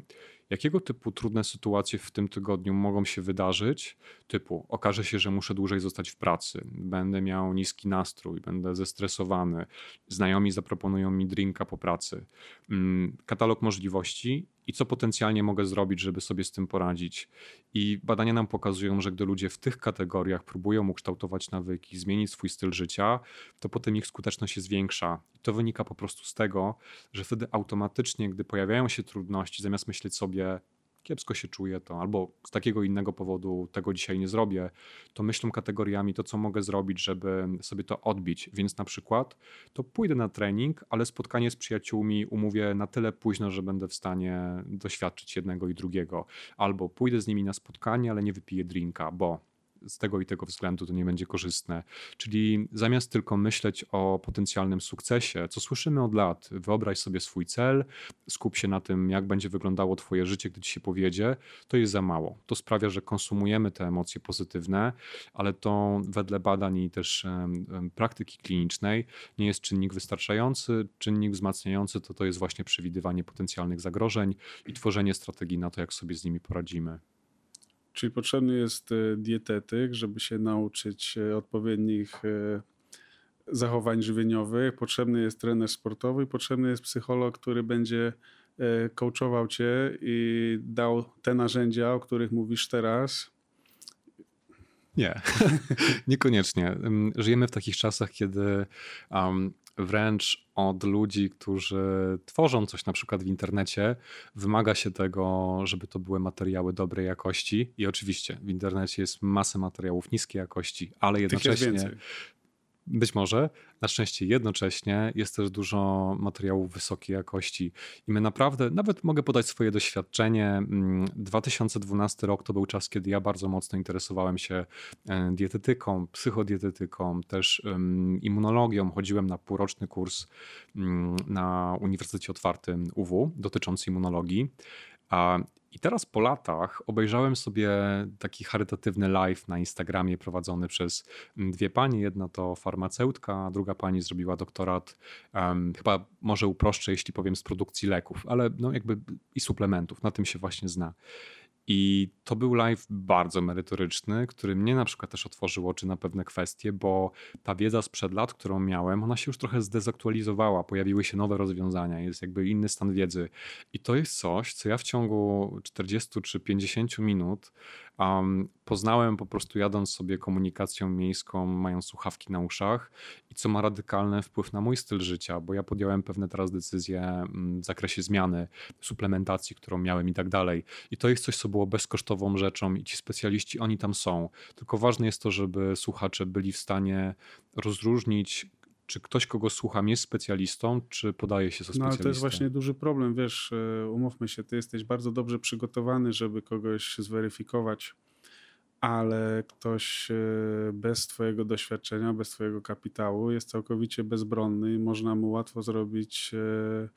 jakiego typu trudne sytuacje w tym tygodniu mogą się wydarzyć. Typu, okaże się, że muszę dłużej zostać w pracy, będę miał niski nastrój, będę zestresowany, znajomi zaproponują mi drinka po pracy. Mm, katalog możliwości i co potencjalnie mogę zrobić, żeby sobie z tym poradzić. I badania nam pokazują, że gdy ludzie w tych kategoriach próbują ukształtować nawyki, zmienić swój styl życia, to potem ich skuteczność jest większa. I to wynika po prostu z tego, że wtedy automatycznie, gdy pojawiają się trudności, zamiast myśleć sobie, kiepsko się czuję, to albo z takiego innego powodu tego dzisiaj nie zrobię, to myślą kategoriami to, co mogę zrobić, żeby sobie to odbić. Więc na przykład to pójdę na trening, ale spotkanie z przyjaciółmi umówię na tyle późno, że będę w stanie doświadczyć jednego i drugiego. Albo pójdę z nimi na spotkanie, ale nie wypiję drinka, bo z tego i tego względu to nie będzie korzystne. Czyli zamiast tylko myśleć o potencjalnym sukcesie, co słyszymy od lat, wyobraź sobie swój cel, skup się na tym, jak będzie wyglądało Twoje życie, gdy Ci się powiedzie, to jest za mało. To sprawia, że konsumujemy te emocje pozytywne, ale to wedle badań i też praktyki klinicznej nie jest czynnik wystarczający. Czynnik wzmacniający to to jest właśnie przewidywanie potencjalnych zagrożeń i tworzenie strategii na to, jak sobie z nimi poradzimy. Czyli potrzebny jest e, dietetyk, żeby się nauczyć e, odpowiednich e, zachowań żywieniowych, potrzebny jest trener sportowy, potrzebny jest psycholog, który będzie coachował cię i dał te narzędzia, o których mówisz teraz. Nie, niekoniecznie. Żyjemy w takich czasach, kiedy um, wręcz od ludzi, którzy tworzą coś na przykład w internecie, wymaga się tego, żeby to były materiały dobrej jakości. I oczywiście w internecie jest masę materiałów niskiej jakości, ale jednocześnie być może. Na szczęście jednocześnie jest też dużo materiałów wysokiej jakości i my naprawdę, nawet mogę podać swoje doświadczenie. 2012 mm, rok to był czas, kiedy ja bardzo mocno interesowałem się e, dietetyką, psychodietetyką, też immunologią. Chodziłem na półroczny kurs mm, na Uniwersytecie Otwartym UW dotyczący immunologii. I teraz po latach obejrzałem sobie taki charytatywny live na Instagramie prowadzony przez dwie panie. Jedna to farmaceutka, druga pani zrobiła doktorat, um, chyba może uproszczę, jeśli powiem, z produkcji leków, ale no jakby i suplementów. Na tym się właśnie zna. I to był live bardzo merytoryczny, który mnie na przykład też otworzył oczy na pewne kwestie, bo ta wiedza sprzed lat, którą miałem, ona się już trochę zdezaktualizowała, pojawiły się nowe rozwiązania, jest jakby inny stan wiedzy. I to jest coś, co ja w ciągu 40 czy 50 minut Um, poznałem po prostu jadąc sobie komunikacją miejską, mając słuchawki na uszach i co ma radykalny wpływ na mój styl życia, bo ja podjąłem pewne teraz decyzje mm, w zakresie zmiany, suplementacji, którą miałem i tak dalej. I to jest coś, co było bezkosztową rzeczą i ci specjaliści, oni tam są. Tylko ważne jest to, żeby słuchacze byli w stanie rozróżnić czy ktoś, kogo słucham, jest specjalistą, czy podaje się za specjalistę? No ale to jest właśnie duży problem, wiesz, e, umówmy się, ty jesteś bardzo dobrze przygotowany, żeby kogoś zweryfikować, ale ktoś e, bez twojego doświadczenia, bez twojego kapitału jest całkowicie bezbronny i można mu łatwo zrobić e,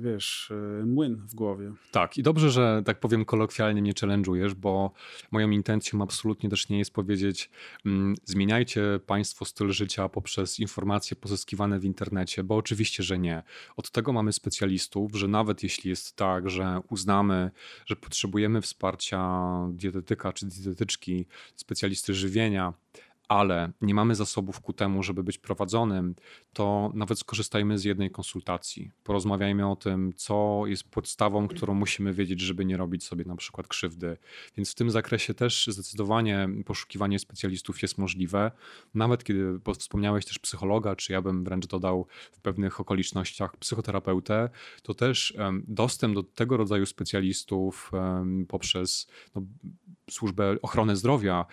wiesz, e, młyn w głowie. Tak, i dobrze, że tak powiem kolokwialnie mnie challenge'ujesz, bo moją intencją absolutnie też nie jest powiedzieć mm, zmieniajcie państwo styl życia poprzez informacje pozyskiwane w internecie, bo oczywiście, że nie. Od tego mamy specjalistów, że nawet jeśli jest tak, że uznamy, że potrzebujemy wsparcia dietetyka czy dietetyczki, specjalisty żywienia, ale nie mamy zasobów ku temu, żeby być prowadzonym, to nawet skorzystajmy z jednej konsultacji. Porozmawiajmy o tym, co jest podstawą, którą musimy wiedzieć, żeby nie robić sobie na przykład krzywdy. Więc w tym zakresie też zdecydowanie poszukiwanie specjalistów jest możliwe. Nawet kiedy wspomniałeś też psychologa, czy ja bym wręcz dodał w pewnych okolicznościach psychoterapeutę, to też dostęp do tego rodzaju specjalistów poprzez no, służbę ochrony zdrowia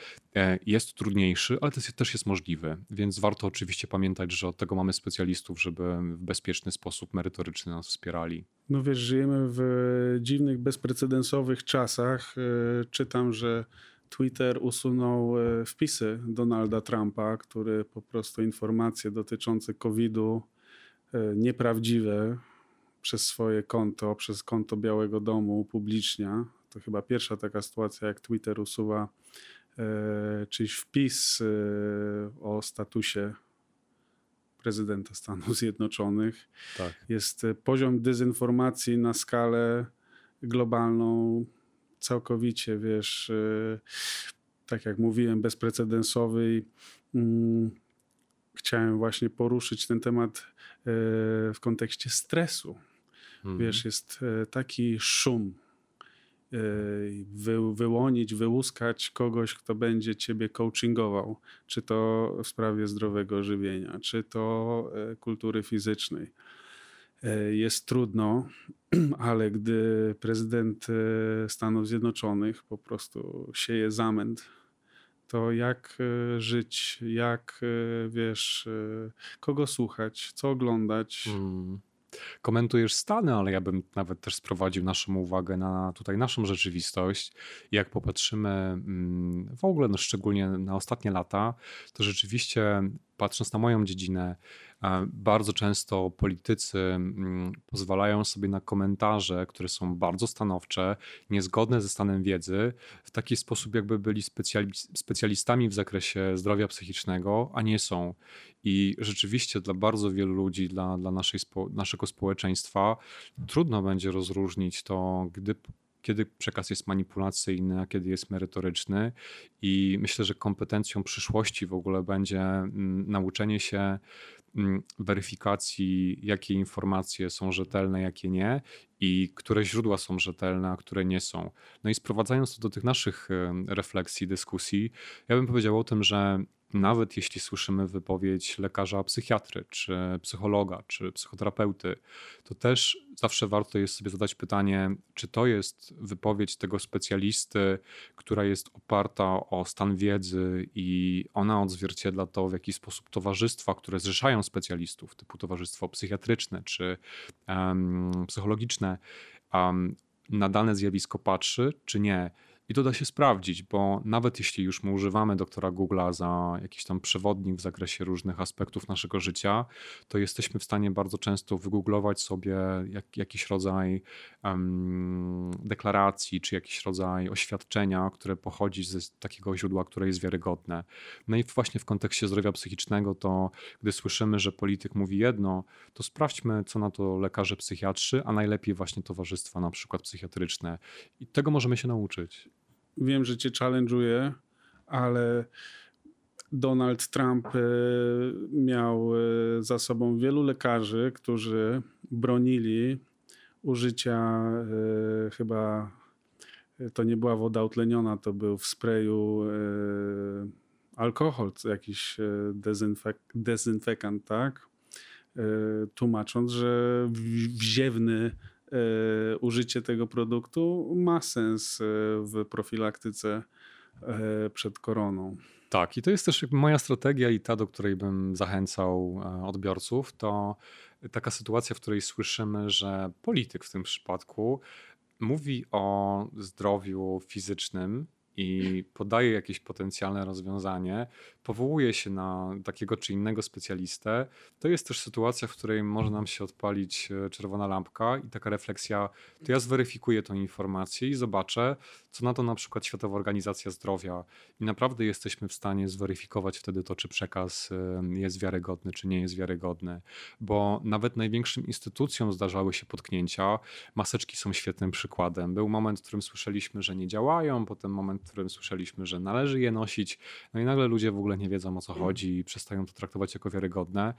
jest trudniejszy, ale też jest możliwy. Więc warto oczywiście pamiętać, że od tego mamy specjalistów, żeby w bezpieczny sposób merytoryczny nas wspierali. No wiesz, żyjemy w dziwnych, bezprecedensowych czasach. E, czytam, że Twitter usunął e, wpisy Donalda Trumpa, który po prostu informacje dotyczące COVID-u nieprawdziwe przez swoje konto, przez konto Białego Domu upublicznia. To chyba pierwsza taka sytuacja, jak Twitter usuwa e, czyjś wpis e, o statusie prezydenta Stanów Zjednoczonych. Tak. Jest e, poziom dezynformacji na skalę globalną całkowicie, wiesz, e, tak jak mówiłem, bezprecedensowy. mm, Chciałem właśnie poruszyć ten temat e, w kontekście stresu. Mhm. Wiesz, jest e, taki szum. E, Wy, wyłonić, wyłuskać kogoś, kto będzie ciebie coachingował, czy to w sprawie zdrowego żywienia, czy to e, kultury fizycznej. E, Jest trudno, ale gdy prezydent e, Stanów Zjednoczonych po prostu sieje zamęt, to jak żyć, jak wiesz, kogo słuchać, co oglądać. Mm. Komentujesz Stany, ale ja bym nawet też sprowadził naszą uwagę na tutaj naszą rzeczywistość. Jak popatrzymy mm, w ogóle, no szczególnie na ostatnie lata, to rzeczywiście patrząc na moją dziedzinę, bardzo często politycy mm, pozwalają sobie na komentarze, które są bardzo stanowcze, niezgodne ze stanem wiedzy, w taki sposób, jakby byli specjali- specjalistami w zakresie zdrowia psychicznego, a nie są. I rzeczywiście dla bardzo wielu ludzi, dla, dla naszej naszego społeczeństwa, trudno będzie rozróżnić to, gdy, kiedy przekaz jest manipulacyjny, a kiedy jest merytoryczny. I myślę, że kompetencją przyszłości w ogóle będzie mm, nauczenie się weryfikacji, jakie informacje są rzetelne, jakie nie i które źródła są rzetelne, a które nie są. No i sprowadzając to do tych naszych refleksji, dyskusji, ja bym powiedział o tym, że nawet jeśli słyszymy wypowiedź lekarza psychiatry, czy psychologa, czy psychoterapeuty, to też zawsze warto jest sobie zadać pytanie, czy to jest wypowiedź tego specjalisty, która jest oparta o stan wiedzy i ona odzwierciedla to, w jaki sposób towarzystwa, które zrzeszają specjalistów, typu towarzystwo psychiatryczne czy em, psychologiczne, um, na dane zjawisko patrzy, czy nie. I to da się sprawdzić, bo nawet jeśli już my używamy doktora Google'a za jakiś tam przewodnik w zakresie różnych aspektów naszego życia, to jesteśmy w stanie bardzo często wygooglować sobie jak, jakiś rodzaj em, deklaracji, czy jakiś rodzaj oświadczenia, które pochodzi z takiego źródła, które jest wiarygodne. No i właśnie w kontekście zdrowia psychicznego, to gdy słyszymy, że polityk mówi jedno, to sprawdźmy, co na to lekarze psychiatrzy, a najlepiej właśnie towarzystwa na przykład psychiatryczne. I tego możemy się nauczyć. Wiem, że cię challenge'uję, ale Donald Trump e, miał e, za sobą wielu lekarzy, którzy bronili użycia e, chyba to nie była woda utleniona, to był w sprayu alkohol, jakiś dezynfek dezynfekant, tak? Tłumacząc, że wziewny użycie tego produktu ma sens e, w profilaktyce e, przed koroną. Tak, i to jest też moja strategia i ta, do której bym zachęcał e, odbiorców, to taka sytuacja, w której słyszymy, że polityk w tym przypadku mówi o zdrowiu fizycznym i podaje jakieś potencjalne rozwiązanie, powołuje się na takiego czy innego specjalistę, to jest też sytuacja, w której może nam się odpalić e, czerwona lampka i taka refleksja, to ja zweryfikuję tą informację i zobaczę, co na to na przykład Światowa Organizacja Zdrowia i naprawdę jesteśmy w stanie zweryfikować wtedy to, czy przekaz em, jest wiarygodny, czy nie jest wiarygodny. Bo nawet największym instytucjom zdarzały się potknięcia. Maseczki są świetnym przykładem. Był moment, w którym słyszeliśmy, że nie działają, potem moment, którym słyszeliśmy, że należy je nosić. No i nagle ludzie w ogóle nie wiedzą o co chodzi i przestają to traktować jako wiarygodne.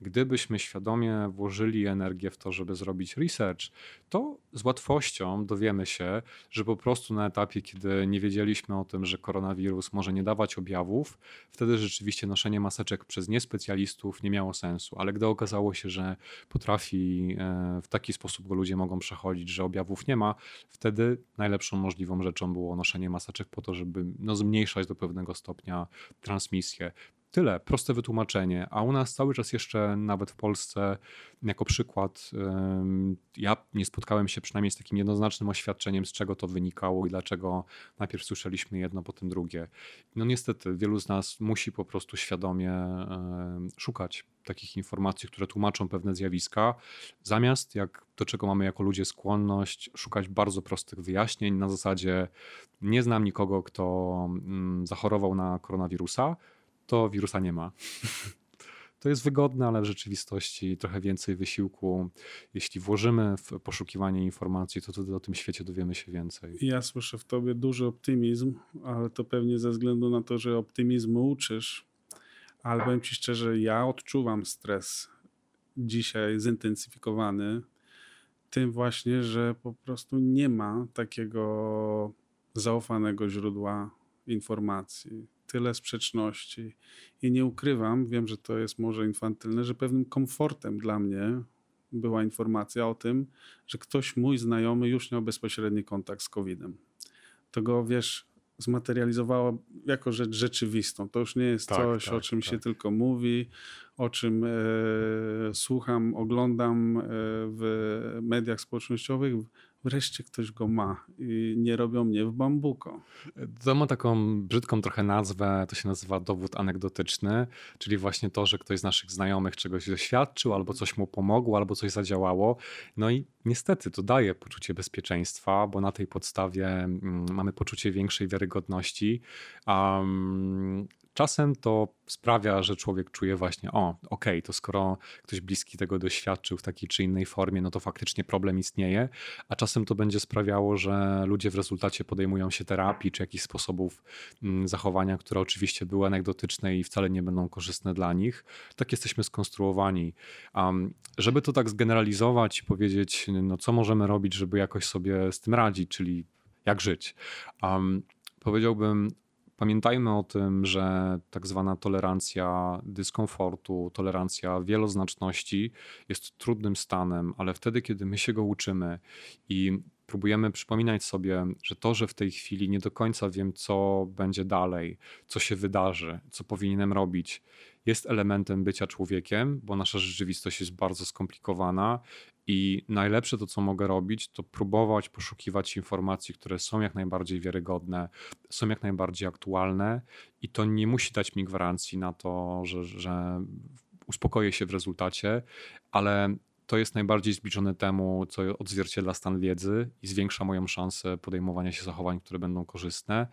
Gdybyśmy świadomie włożyli energię w to, żeby zrobić research, to z łatwością dowiemy się, że po prostu na etapie, kiedy nie wiedzieliśmy o tym, że koronawirus może nie dawać objawów, wtedy rzeczywiście noszenie maseczek przez niespecjalistów nie miało sensu. Ale gdy okazało się, że potrafi e, w taki sposób go ludzie mogą przechodzić, że objawów nie ma, wtedy najlepszą możliwą rzeczą było noszenie maseczek po to, żeby no, zmniejszać do pewnego stopnia transmisję. Tyle, proste wytłumaczenie. A u nas cały czas jeszcze, nawet w Polsce, jako przykład, ja nie spotkałem się przynajmniej z takim jednoznacznym oświadczeniem, z czego to wynikało i dlaczego najpierw słyszeliśmy jedno, potem drugie. No niestety, wielu z nas musi po prostu świadomie szukać takich informacji, które tłumaczą pewne zjawiska, zamiast, jak do czego mamy jako ludzie skłonność, szukać bardzo prostych wyjaśnień na zasadzie nie znam nikogo, kto mm, zachorował na koronawirusa, to wirusa nie ma. To jest wygodne, ale w rzeczywistości trochę więcej wysiłku. Jeśli włożymy w poszukiwanie informacji, to wtedy o tym świecie dowiemy się więcej. Ja słyszę w tobie duży optymizm, ale to pewnie ze względu na to, że optymizmu uczysz. Ale powiem ci szczerze, ja odczuwam stres dzisiaj zintensyfikowany tym właśnie, że po prostu nie ma takiego zaufanego źródła informacji, tyle sprzeczności. I nie ukrywam, wiem, że to jest może infantylne, że pewnym komfortem dla mnie była informacja o tym, że ktoś mój znajomy już miał bezpośredni kontakt z COVID-em. To go, wiesz, zmaterializowało jako rzecz rzeczywistą. To już nie jest Tak, coś, o tak, czym się tak. tylko mówi, o czym e, słucham, oglądam e, w mediach społecznościowych. Wreszcie ktoś go ma i nie robią mnie w bambuko. To ma taką brzydką trochę nazwę, to się nazywa dowód anegdotyczny, czyli właśnie to, że ktoś z naszych znajomych czegoś doświadczył, albo coś mu pomogło, albo coś zadziałało. No i niestety to daje poczucie bezpieczeństwa, bo na tej podstawie mm, mamy poczucie większej wiarygodności. Um, czasem to sprawia, że człowiek czuje właśnie, o, okej, to skoro ktoś bliski tego doświadczył w takiej czy innej formie, no to faktycznie problem istnieje, a czasem to będzie sprawiało, że ludzie w rezultacie podejmują się terapii czy jakichś sposobów mm, zachowania, które oczywiście były anegdotyczne i wcale nie będą korzystne dla nich. Tak jesteśmy skonstruowani. Um, żeby to tak zgeneralizować i powiedzieć, no co możemy robić, żeby jakoś sobie z tym radzić, czyli jak żyć. Um, powiedziałbym, Pamiętajmy o tym, że tak zwana tolerancja dyskomfortu, tolerancja wieloznaczności jest trudnym stanem, ale wtedy, kiedy my się go uczymy i próbujemy przypominać sobie, że to, że w tej chwili nie do końca wiem, co będzie dalej, co się wydarzy, co powinienem robić, jest elementem bycia człowiekiem, bo nasza rzeczywistość jest bardzo skomplikowana i najlepsze to, co mogę robić, to próbować poszukiwać informacji, które są jak najbardziej wiarygodne, są jak najbardziej aktualne i to nie musi dać mi gwarancji na to, że, że uspokoję się w rezultacie, ale to jest najbardziej zbliżone temu, co odzwierciedla stan wiedzy i zwiększa moją szansę podejmowania się zachowań, które będą korzystne.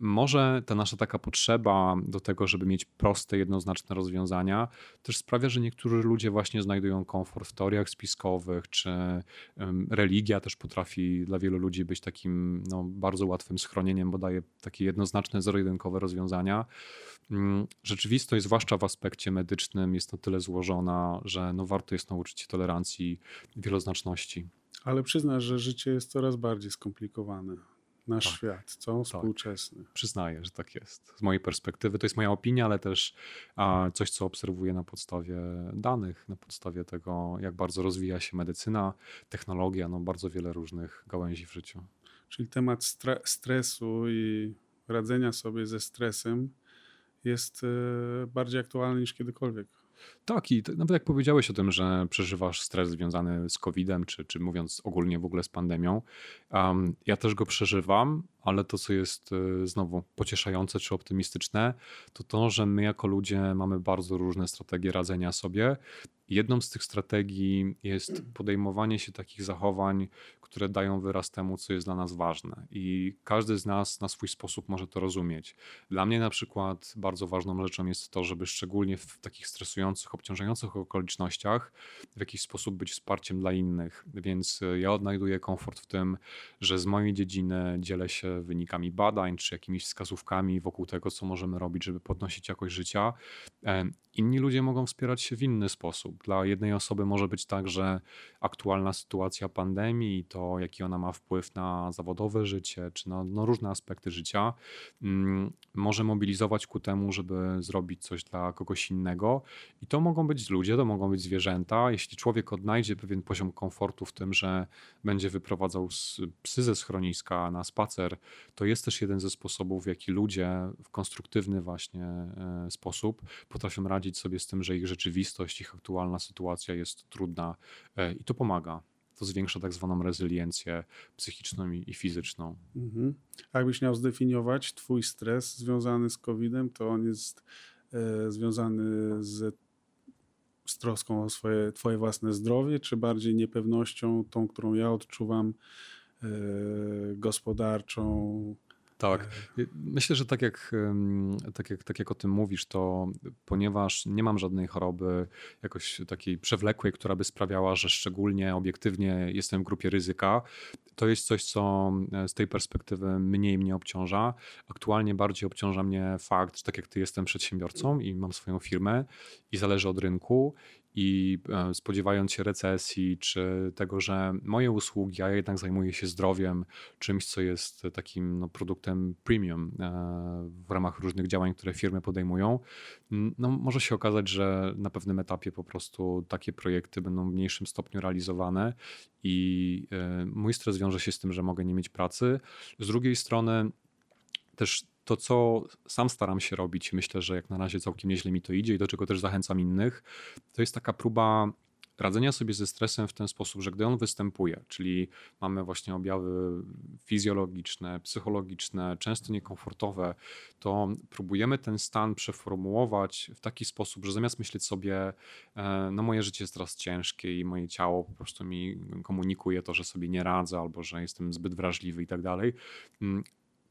Może ta nasza taka potrzeba do tego, żeby mieć proste, jednoznaczne rozwiązania, też sprawia, że niektórzy ludzie właśnie znajdują komfort w teoriach spiskowych, czy religia też potrafi dla wielu ludzi być takim no, bardzo łatwym schronieniem, bo daje takie jednoznaczne, zero-jedynkowe rozwiązania. Mm, Rzeczywistość, zwłaszcza w aspekcie medycznym, jest na tyle złożona, że no, warto jest nauczyć się tolerancji wieloznaczności. Ale przyznasz, że życie jest coraz bardziej skomplikowane. Nasz Tak. świat, co? Współczesny. Przyznaję, że tak jest. Z mojej perspektywy to jest moja opinia, ale też a, coś, co obserwuję na podstawie danych, na podstawie tego, jak bardzo rozwija się medycyna, technologia, no bardzo wiele różnych gałęzi w życiu. Czyli temat stre- stresu i radzenia sobie ze stresem jest e, bardziej aktualny niż kiedykolwiek. Tak, i nawet jak powiedziałeś o tym, że przeżywasz stres związany z COVID-em, czy, czy mówiąc ogólnie w ogóle z pandemią, um, ja też go przeżywam, ale to, co jest y, znowu pocieszające czy optymistyczne, to to, że my jako ludzie mamy bardzo różne strategie radzenia sobie. Jedną z tych strategii jest podejmowanie się takich zachowań, które dają wyraz temu, co jest dla nas ważne. I każdy z nas na swój sposób może to rozumieć. Dla mnie na przykład bardzo ważną rzeczą jest to, żeby szczególnie w takich stresujących, obciążających okolicznościach w jakiś sposób być wsparciem dla innych. Więc y, ja odnajduję komfort w tym, że z mojej dziedziny dzielę się wynikami badań czy jakimiś wskazówkami wokół tego, co możemy robić, żeby podnosić jakość życia. Inni ludzie mogą wspierać się w inny sposób. Dla jednej osoby może być tak, że aktualna sytuacja pandemii i to, jaki ona ma wpływ na zawodowe życie, czy na no, różne aspekty życia, mm, może mobilizować ku temu, żeby zrobić coś dla kogoś innego. I to mogą być ludzie, to mogą być zwierzęta. Jeśli człowiek odnajdzie pewien poziom komfortu w tym, że będzie wyprowadzał psy ze schroniska na spacer, to jest też jeden ze sposobów, w jaki ludzie w konstruktywny właśnie e, sposób potrafią radzić sobie z tym, że ich rzeczywistość, ich aktualna sytuacja jest trudna e, i to pomaga. To zwiększa tak zwaną rezyliencję psychiczną i i fizyczną. Mhm. A jakbyś miał zdefiniować twój stres związany z COVID-em, to on jest e, związany z, z troską o swoje, twoje własne zdrowie, czy bardziej niepewnością, tą, którą ja odczuwam, e, gospodarczą, Tak. Myślę, że tak jak, tak, jak, tak jak o tym mówisz, to ponieważ nie mam żadnej choroby jakoś takiej przewlekłej, która by sprawiała, że szczególnie obiektywnie jestem w grupie ryzyka, to jest coś, co e, z tej perspektywy mniej mnie obciąża. Aktualnie bardziej obciąża mnie fakt, że tak jak ty jestem przedsiębiorcą i mam swoją firmę i zależy od rynku i e, spodziewając się recesji, czy tego, że moje usługi, a jednak zajmuję się zdrowiem, czymś, co jest takim no, produktem premium e, w ramach różnych działań, które firmy podejmują, no, może się okazać, że na pewnym etapie po prostu takie projekty będą w mniejszym stopniu realizowane i e, mój stres wiąże się z tym, że mogę nie mieć pracy. Z drugiej strony, też to, co sam staram się robić, myślę, że jak na razie całkiem nieźle mi to idzie i do czego też zachęcam innych, to jest taka próba radzenia sobie ze stresem w ten sposób, że gdy on występuje, czyli mamy właśnie objawy fizjologiczne, psychologiczne, często niekomfortowe, to próbujemy ten stan przeformułować w taki sposób, że zamiast myśleć sobie, e, no moje życie jest teraz ciężkie i moje ciało po prostu mi komunikuje to, że sobie nie radzę albo że jestem zbyt wrażliwy i tak dalej,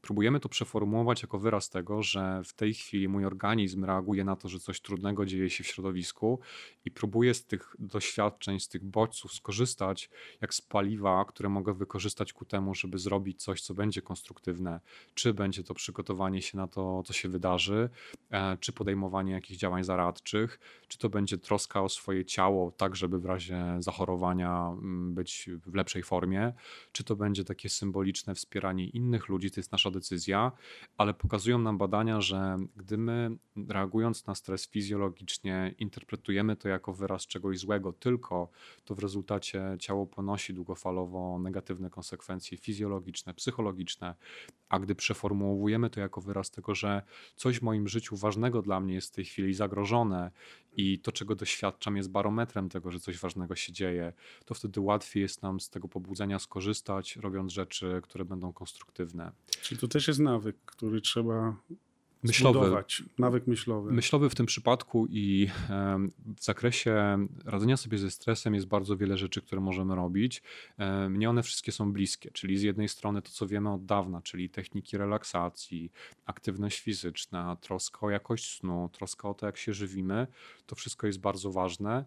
próbujemy to przeformułować jako wyraz tego, że w tej chwili mój organizm reaguje na to, że coś trudnego dzieje się w środowisku i próbuję z tych doświadczeń, z tych bodźców skorzystać jak z paliwa, które mogę wykorzystać ku temu, żeby zrobić coś, co będzie konstruktywne. Czy będzie to przygotowanie się na to, co się wydarzy, e, czy podejmowanie jakichś działań zaradczych, czy to będzie troska o swoje ciało, tak żeby w razie zachorowania mm, być w lepszej formie, czy to będzie takie symboliczne wspieranie innych ludzi, to jest nasza decyzja, ale pokazują nam badania, że gdy my reagując na stres fizjologicznie interpretujemy to jako wyraz czegoś złego tylko, to w rezultacie ciało ponosi długofalowo negatywne konsekwencje fizjologiczne, psychologiczne, a gdy przeformułujemy to jako wyraz tego, że coś w moim życiu ważnego dla mnie jest w tej chwili zagrożone i to, czego doświadczam, jest barometrem tego, że coś ważnego się dzieje, to wtedy łatwiej jest nam z tego pobudzenia skorzystać, robiąc rzeczy, które będą konstruktywne. Czyli to też jest nawyk, który trzeba myślowy. Zbudować. Nawyk myślowy. Myślowy w tym przypadku i w zakresie radzenia sobie ze stresem jest bardzo wiele rzeczy, które możemy robić. Mnie one wszystkie są bliskie, czyli z jednej strony to, co wiemy od dawna, czyli techniki relaksacji, aktywność fizyczna, troska o jakość snu, troska o to, jak się żywimy, to wszystko jest bardzo ważne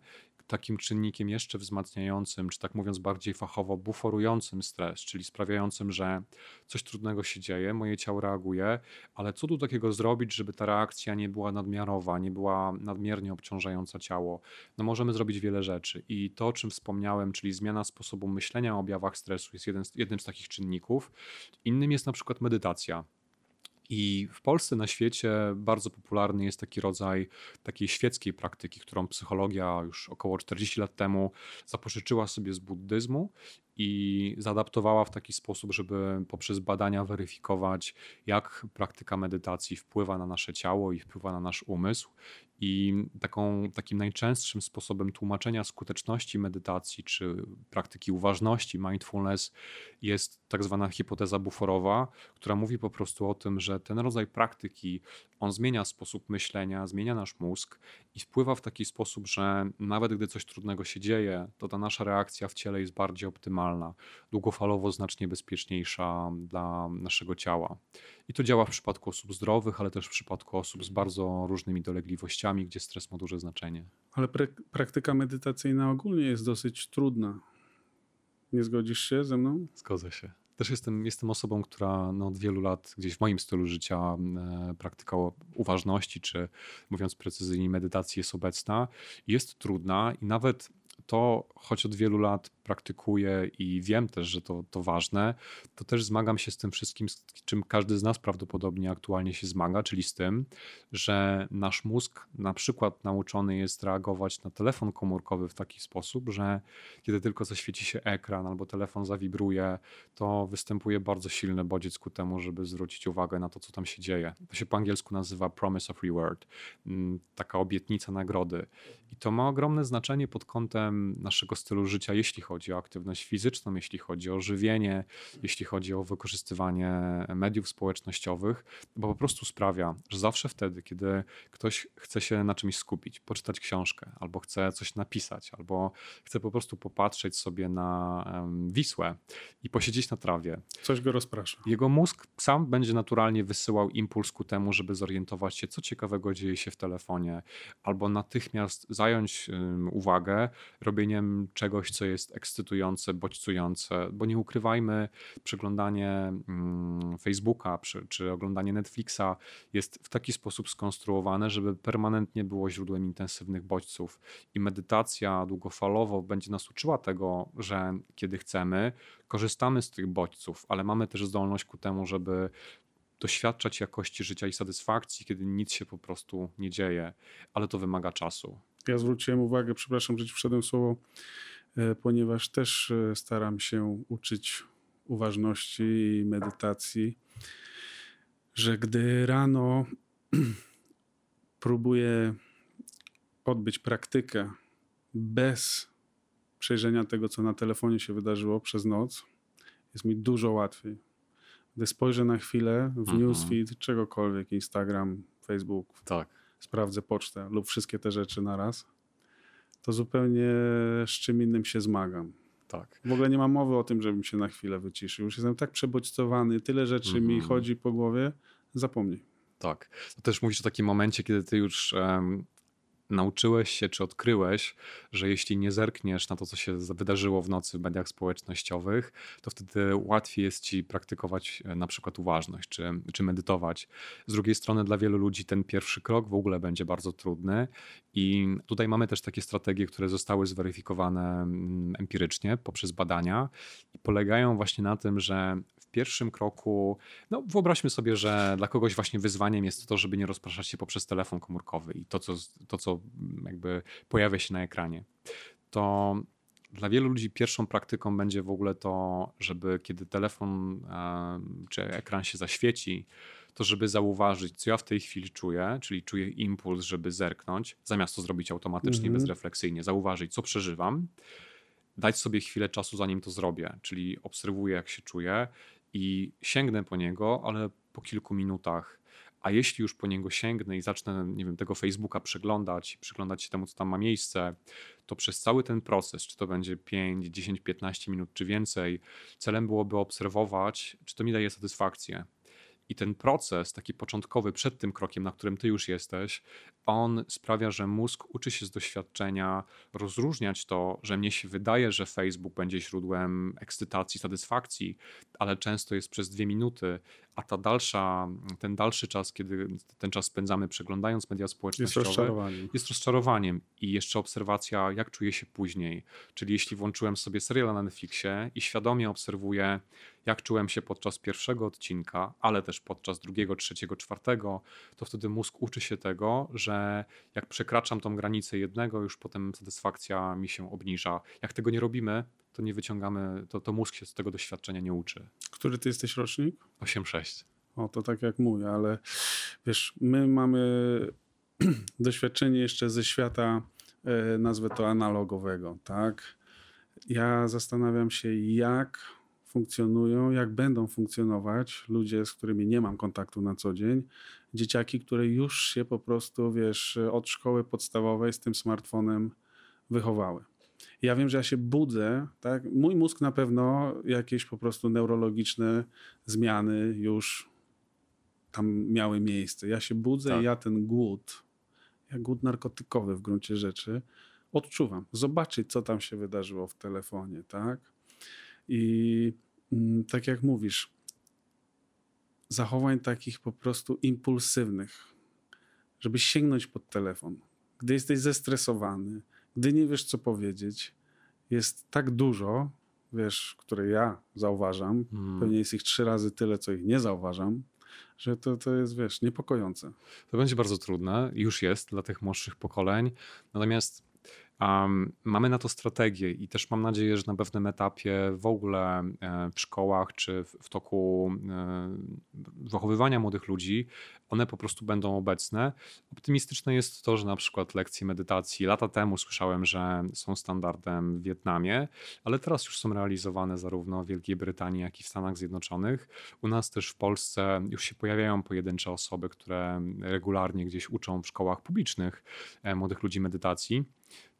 takim czynnikiem jeszcze wzmacniającym, czy tak mówiąc bardziej fachowo, buforującym stres, czyli sprawiającym, że coś trudnego się dzieje, moje ciało reaguje, ale co tu takiego zrobić, żeby ta reakcja nie była nadmiarowa, nie była nadmiernie obciążająca ciało? No możemy zrobić wiele rzeczy i to, o czym wspomniałem, czyli zmiana sposobu myślenia o objawach stresu jest jeden, jednym z takich czynników. Innym jest na przykład medytacja. I w Polsce, na świecie bardzo popularny jest taki rodzaj takiej świeckiej praktyki, którą psychologia już około 40 lat temu zapożyczyła sobie z buddyzmu i zaadaptowała w taki sposób, żeby poprzez badania weryfikować, jak praktyka medytacji wpływa na nasze ciało i wpływa na nasz umysł. I taką, takim najczęstszym sposobem tłumaczenia skuteczności medytacji czy praktyki uważności, mindfulness, jest tak zwana hipoteza buforowa, która mówi po prostu o tym, że ten rodzaj praktyki on zmienia sposób myślenia, zmienia nasz mózg i wpływa w taki sposób, że nawet gdy coś trudnego się dzieje, to ta nasza reakcja w ciele jest bardziej optymalna, długofalowo znacznie bezpieczniejsza dla naszego ciała. I to działa w przypadku osób zdrowych, ale też w przypadku osób z bardzo różnymi dolegliwościami, gdzie stres ma duże znaczenie. Ale praktyka medytacyjna ogólnie jest dosyć trudna. Nie zgodzisz się ze mną? Zgodzę się. Też jestem, jestem osobą, która no, od wielu lat gdzieś w moim stylu życia e, praktyka uważności, czy mówiąc precyzyjnie, medytacji jest obecna. Jest trudna i nawet to, choć od wielu lat praktykuję i wiem też, że to, to ważne, to też zmagam się z tym wszystkim, z czym każdy z nas prawdopodobnie aktualnie się zmaga, czyli z tym, że nasz mózg na przykład nauczony jest reagować na telefon komórkowy w taki sposób, że kiedy tylko zaświeci się ekran albo telefon zawibruje, to występuje bardzo silny bodziec ku temu, żeby zwrócić uwagę na to, co tam się dzieje. To się po angielsku nazywa promise of reward, mm, taka obietnica nagrody. I to ma ogromne znaczenie pod kątem naszego stylu życia, jeśli chodzi o aktywność fizyczną, jeśli chodzi o żywienie, jeśli chodzi o wykorzystywanie mediów społecznościowych, bo po prostu sprawia, że zawsze wtedy, kiedy ktoś chce się na czymś skupić, poczytać książkę, albo chce coś napisać, albo chce po prostu popatrzeć sobie na Wisłę i posiedzieć na trawie, Coś go rozprasza. jego mózg sam będzie naturalnie wysyłał impuls ku temu, żeby zorientować się, co ciekawego dzieje się w telefonie, albo natychmiast zająć uwagę robieniem czegoś, co jest ekscytujące, bodźcujące, bo nie ukrywajmy, przeglądanie Facebooka czy, czy oglądanie Netflixa jest w taki sposób skonstruowane, żeby permanentnie było źródłem intensywnych bodźców i medytacja długofalowo będzie nas uczyła tego, że kiedy chcemy, korzystamy z tych bodźców, ale mamy też zdolność ku temu, żeby doświadczać jakości życia i satysfakcji, kiedy nic się po prostu nie dzieje, ale to wymaga czasu. Ja zwróciłem uwagę, przepraszam, że ci wszedłem słowo, e, ponieważ też e, staram się uczyć uważności i medytacji, że gdy rano próbuję odbyć praktykę bez przejrzenia tego, co na telefonie się wydarzyło przez noc, jest mi dużo łatwiej. Gdy spojrzę na chwilę w Mhm. newsfeed, czegokolwiek, Instagram, Facebook, Tak. Sprawdzę pocztę lub wszystkie te rzeczy na raz, to zupełnie z czym innym się zmagam. Tak. W ogóle nie mam mowy o tym, żebym się na chwilę wyciszył. Już jestem tak przebodźcowany, tyle rzeczy mi Mhm. chodzi po głowie, zapomnij. Tak. To też mówisz o takim momencie, kiedy ty już em, nauczyłeś się, czy odkryłeś, że jeśli nie zerkniesz na to, co się wydarzyło w nocy w mediach społecznościowych, to wtedy łatwiej jest ci praktykować e, na przykład uważność, czy, czy medytować. Z drugiej strony dla wielu ludzi ten pierwszy krok w ogóle będzie bardzo trudny i tutaj mamy też takie strategie, które zostały zweryfikowane mm, empirycznie poprzez badania i polegają właśnie na tym, że pierwszym kroku no, wyobraźmy sobie, że dla kogoś właśnie wyzwaniem jest to, żeby nie rozpraszać się poprzez telefon komórkowy i to, co, to, co mm, jakby pojawia się na ekranie. To dla wielu ludzi pierwszą praktyką będzie w ogóle to, żeby kiedy telefon czy ekran się zaświeci, to żeby zauważyć, co ja w tej chwili czuję, czyli czuję impuls, żeby zerknąć, zamiast to zrobić automatycznie, Mhm. bezrefleksyjnie, zauważyć, co przeżywam, dać sobie chwilę czasu, zanim to zrobię, czyli obserwuję, jak się czuję i sięgnę po niego, ale po kilku minutach. A jeśli już po niego sięgnę i zacznę, nie wiem, tego Facebooka przeglądać, przyglądać się temu, co tam ma miejsce, to przez cały ten proces, czy to będzie 5, 10, 15 minut, czy więcej, celem byłoby obserwować, czy to mi daje satysfakcję. I ten proces, taki początkowy, przed tym krokiem, na którym ty już jesteś, on sprawia, że mózg uczy się z doświadczenia rozróżniać to, że mnie się wydaje, że Facebook będzie źródłem ekscytacji, satysfakcji, ale często jest przez dwie minuty, a ta dalsza, ten dalszy czas, kiedy ten czas spędzamy przeglądając media Jest społecznościowe, rozczarowanie. jest rozczarowaniem i jeszcze obserwacja, jak czuję się później. Czyli jeśli włączyłem sobie serial na Netflixie i świadomie obserwuję, jak czułem się podczas pierwszego odcinka, ale też podczas drugiego, trzeciego, czwartego, to wtedy mózg uczy się tego, że jak przekraczam tą granicę jednego, już potem satysfakcja mi się obniża. Jak tego nie robimy, to nie wyciągamy, to, to mózg się z tego doświadczenia nie uczy. Który ty jesteś rocznik? 8-6. O, to tak jak mój, ale wiesz, my mamy doświadczenie jeszcze ze świata, e, nazwę to analogowego, tak? Ja zastanawiam się, jak funkcjonują, jak będą funkcjonować ludzie, z którymi nie mam kontaktu na co dzień, dzieciaki, które już się po prostu, wiesz, od szkoły podstawowej z tym smartfonem wychowały. Ja wiem, że ja się budzę, tak? Mój mózg na pewno jakieś po prostu neurologiczne zmiany już tam miały miejsce. Ja się budzę Tak. i ja ten głód, jak głód narkotykowy w gruncie rzeczy, odczuwam. Zobaczyć, co tam się wydarzyło w telefonie, tak? I mm, tak jak mówisz, zachowań takich po prostu impulsywnych, żeby sięgnąć pod telefon, gdy jesteś zestresowany, gdy nie wiesz, co powiedzieć, jest tak dużo, wiesz, które ja zauważam, Hmm. pewnie jest ich trzy razy tyle, co ich nie zauważam, że to, to jest, wiesz, niepokojące. To będzie bardzo trudne, już jest dla tych młodszych pokoleń. Natomiast Um, mamy na to strategię i też mam nadzieję, że na pewnym etapie w ogóle e, w szkołach czy w, w toku e, wychowywania młodych ludzi one po prostu będą obecne. Optymistyczne jest to, że na przykład lekcje medytacji lata temu słyszałem, że są standardem w Wietnamie, ale teraz już są realizowane zarówno w Wielkiej Brytanii, jak i w Stanach Zjednoczonych. U nas też w Polsce już się pojawiają pojedyncze osoby, które regularnie gdzieś uczą w szkołach publicznych e, młodych ludzi medytacji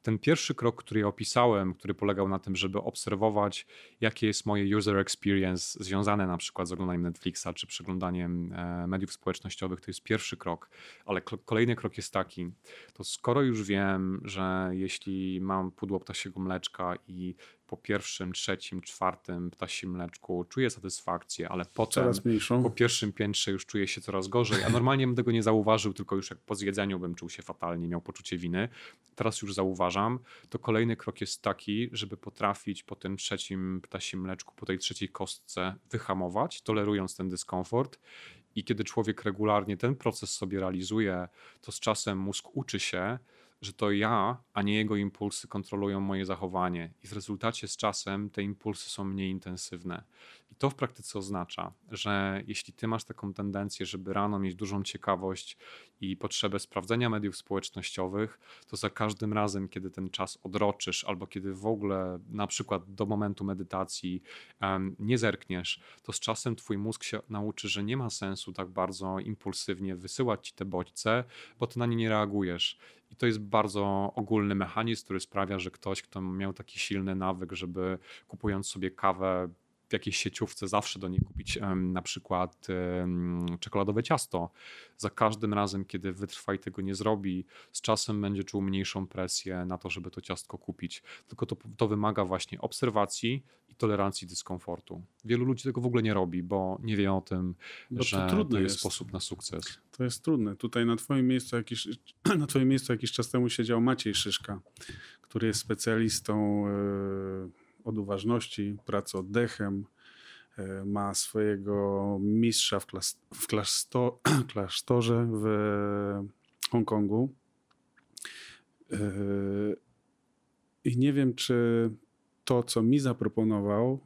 ten pierwszy krok, który ja opisałem, który polegał na tym, żeby obserwować, jakie jest moje user experience związane na przykład z oglądaniem Netflixa czy przeglądaniem e, mediów społecznościowych, to jest pierwszy krok. Ale kolejny krok jest taki, to skoro już wiem, że jeśli mam pudło ptasiego mleczka i po pierwszym, trzecim, czwartym ptasim mleczku czuję satysfakcję, ale potem po pierwszym piętrze już czuję się coraz gorzej, a normalnie bym tego nie zauważył, tylko już jak po zjedzeniu bym czuł się fatalnie, miał poczucie winy. Teraz już zauważam, to kolejny krok jest taki, żeby potrafić po tym trzecim ptasim mleczku, po tej trzeciej kostce wyhamować, tolerując ten dyskomfort. I kiedy człowiek regularnie ten proces sobie realizuje, to z czasem mózg uczy się, że to ja, a nie jego impulsy kontrolują moje zachowanie, i w rezultacie z czasem te impulsy są mniej intensywne. I to w praktyce oznacza, że jeśli ty masz taką tendencję, żeby rano mieć dużą ciekawość i potrzebę sprawdzenia mediów społecznościowych, to za każdym razem, kiedy ten czas odroczysz, albo kiedy w ogóle na przykład do momentu medytacji um, nie zerkniesz, to z czasem twój mózg się nauczy, że nie ma sensu tak bardzo impulsywnie wysyłać ci te bodźce, bo ty na nie nie reagujesz. I to jest bardzo ogólny mechanizm, który sprawia, że ktoś, kto miał taki silny nawyk, żeby kupując sobie kawę w jakiejś sieciówce zawsze do niej kupić na przykład czekoladowe ciasto. Za każdym razem, kiedy wytrwa i tego nie zrobi, z czasem będzie czuł mniejszą presję na to, żeby to ciastko kupić. Tylko to, to wymaga właśnie obserwacji i tolerancji dyskomfortu. Wielu ludzi tego w ogóle nie robi, bo nie wie o tym, bo że to, to jest, jest sposób na sukces. To jest trudne. Tutaj na twoim miejscu jakiś, na twoim miejscu jakiś czas temu siedział Maciej Szyszka, który jest specjalistą yy od uważności, pracy oddechem. E, ma swojego mistrza w, klas w klaszto klasztorze w Hongkongu. E, I nie wiem, czy to, co mi zaproponował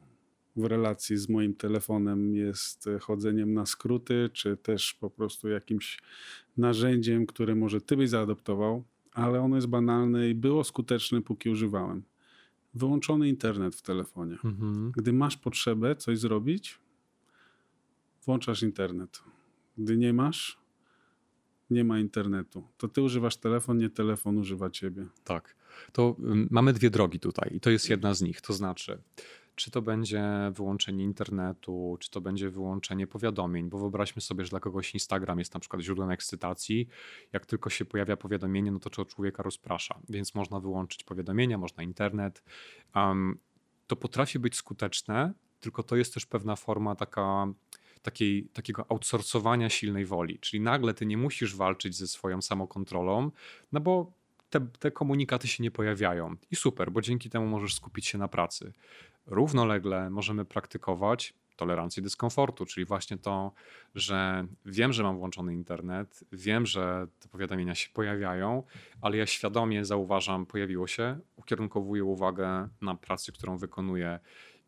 w relacji z moim telefonem, jest chodzeniem na skróty, czy też po prostu jakimś narzędziem, które może ty byś zaadoptował, ale ono jest banalne i było skuteczne, póki używałem wyłączony internet w telefonie. Mhm. Gdy masz potrzebę coś zrobić, włączasz internet. Gdy nie masz, nie ma internetu. To ty używasz telefon, nie telefon używa ciebie. Tak. To mamy dwie drogi tutaj i to jest jedna z nich. To znaczy, czy to będzie wyłączenie internetu, czy to będzie wyłączenie powiadomień, bo wyobraźmy sobie, że dla kogoś Instagram jest na przykład źródłem ekscytacji. Jak tylko się pojawia powiadomienie, no to człowieka rozprasza, więc można wyłączyć powiadomienia, można internet. Um, to potrafi być skuteczne, tylko to jest też pewna forma taka takiej, takiego outsourcowania silnej woli. Czyli nagle ty nie musisz walczyć ze swoją samokontrolą, no bo te, te, komunikaty się nie pojawiają. I super, bo dzięki temu możesz skupić się na pracy. Równolegle możemy praktykować tolerancję dyskomfortu, czyli właśnie to, że wiem, że mam włączony internet, wiem, że te powiadomienia się pojawiają, ale ja świadomie zauważam, pojawiło się, ukierunkowuję uwagę na pracę, którą wykonuję.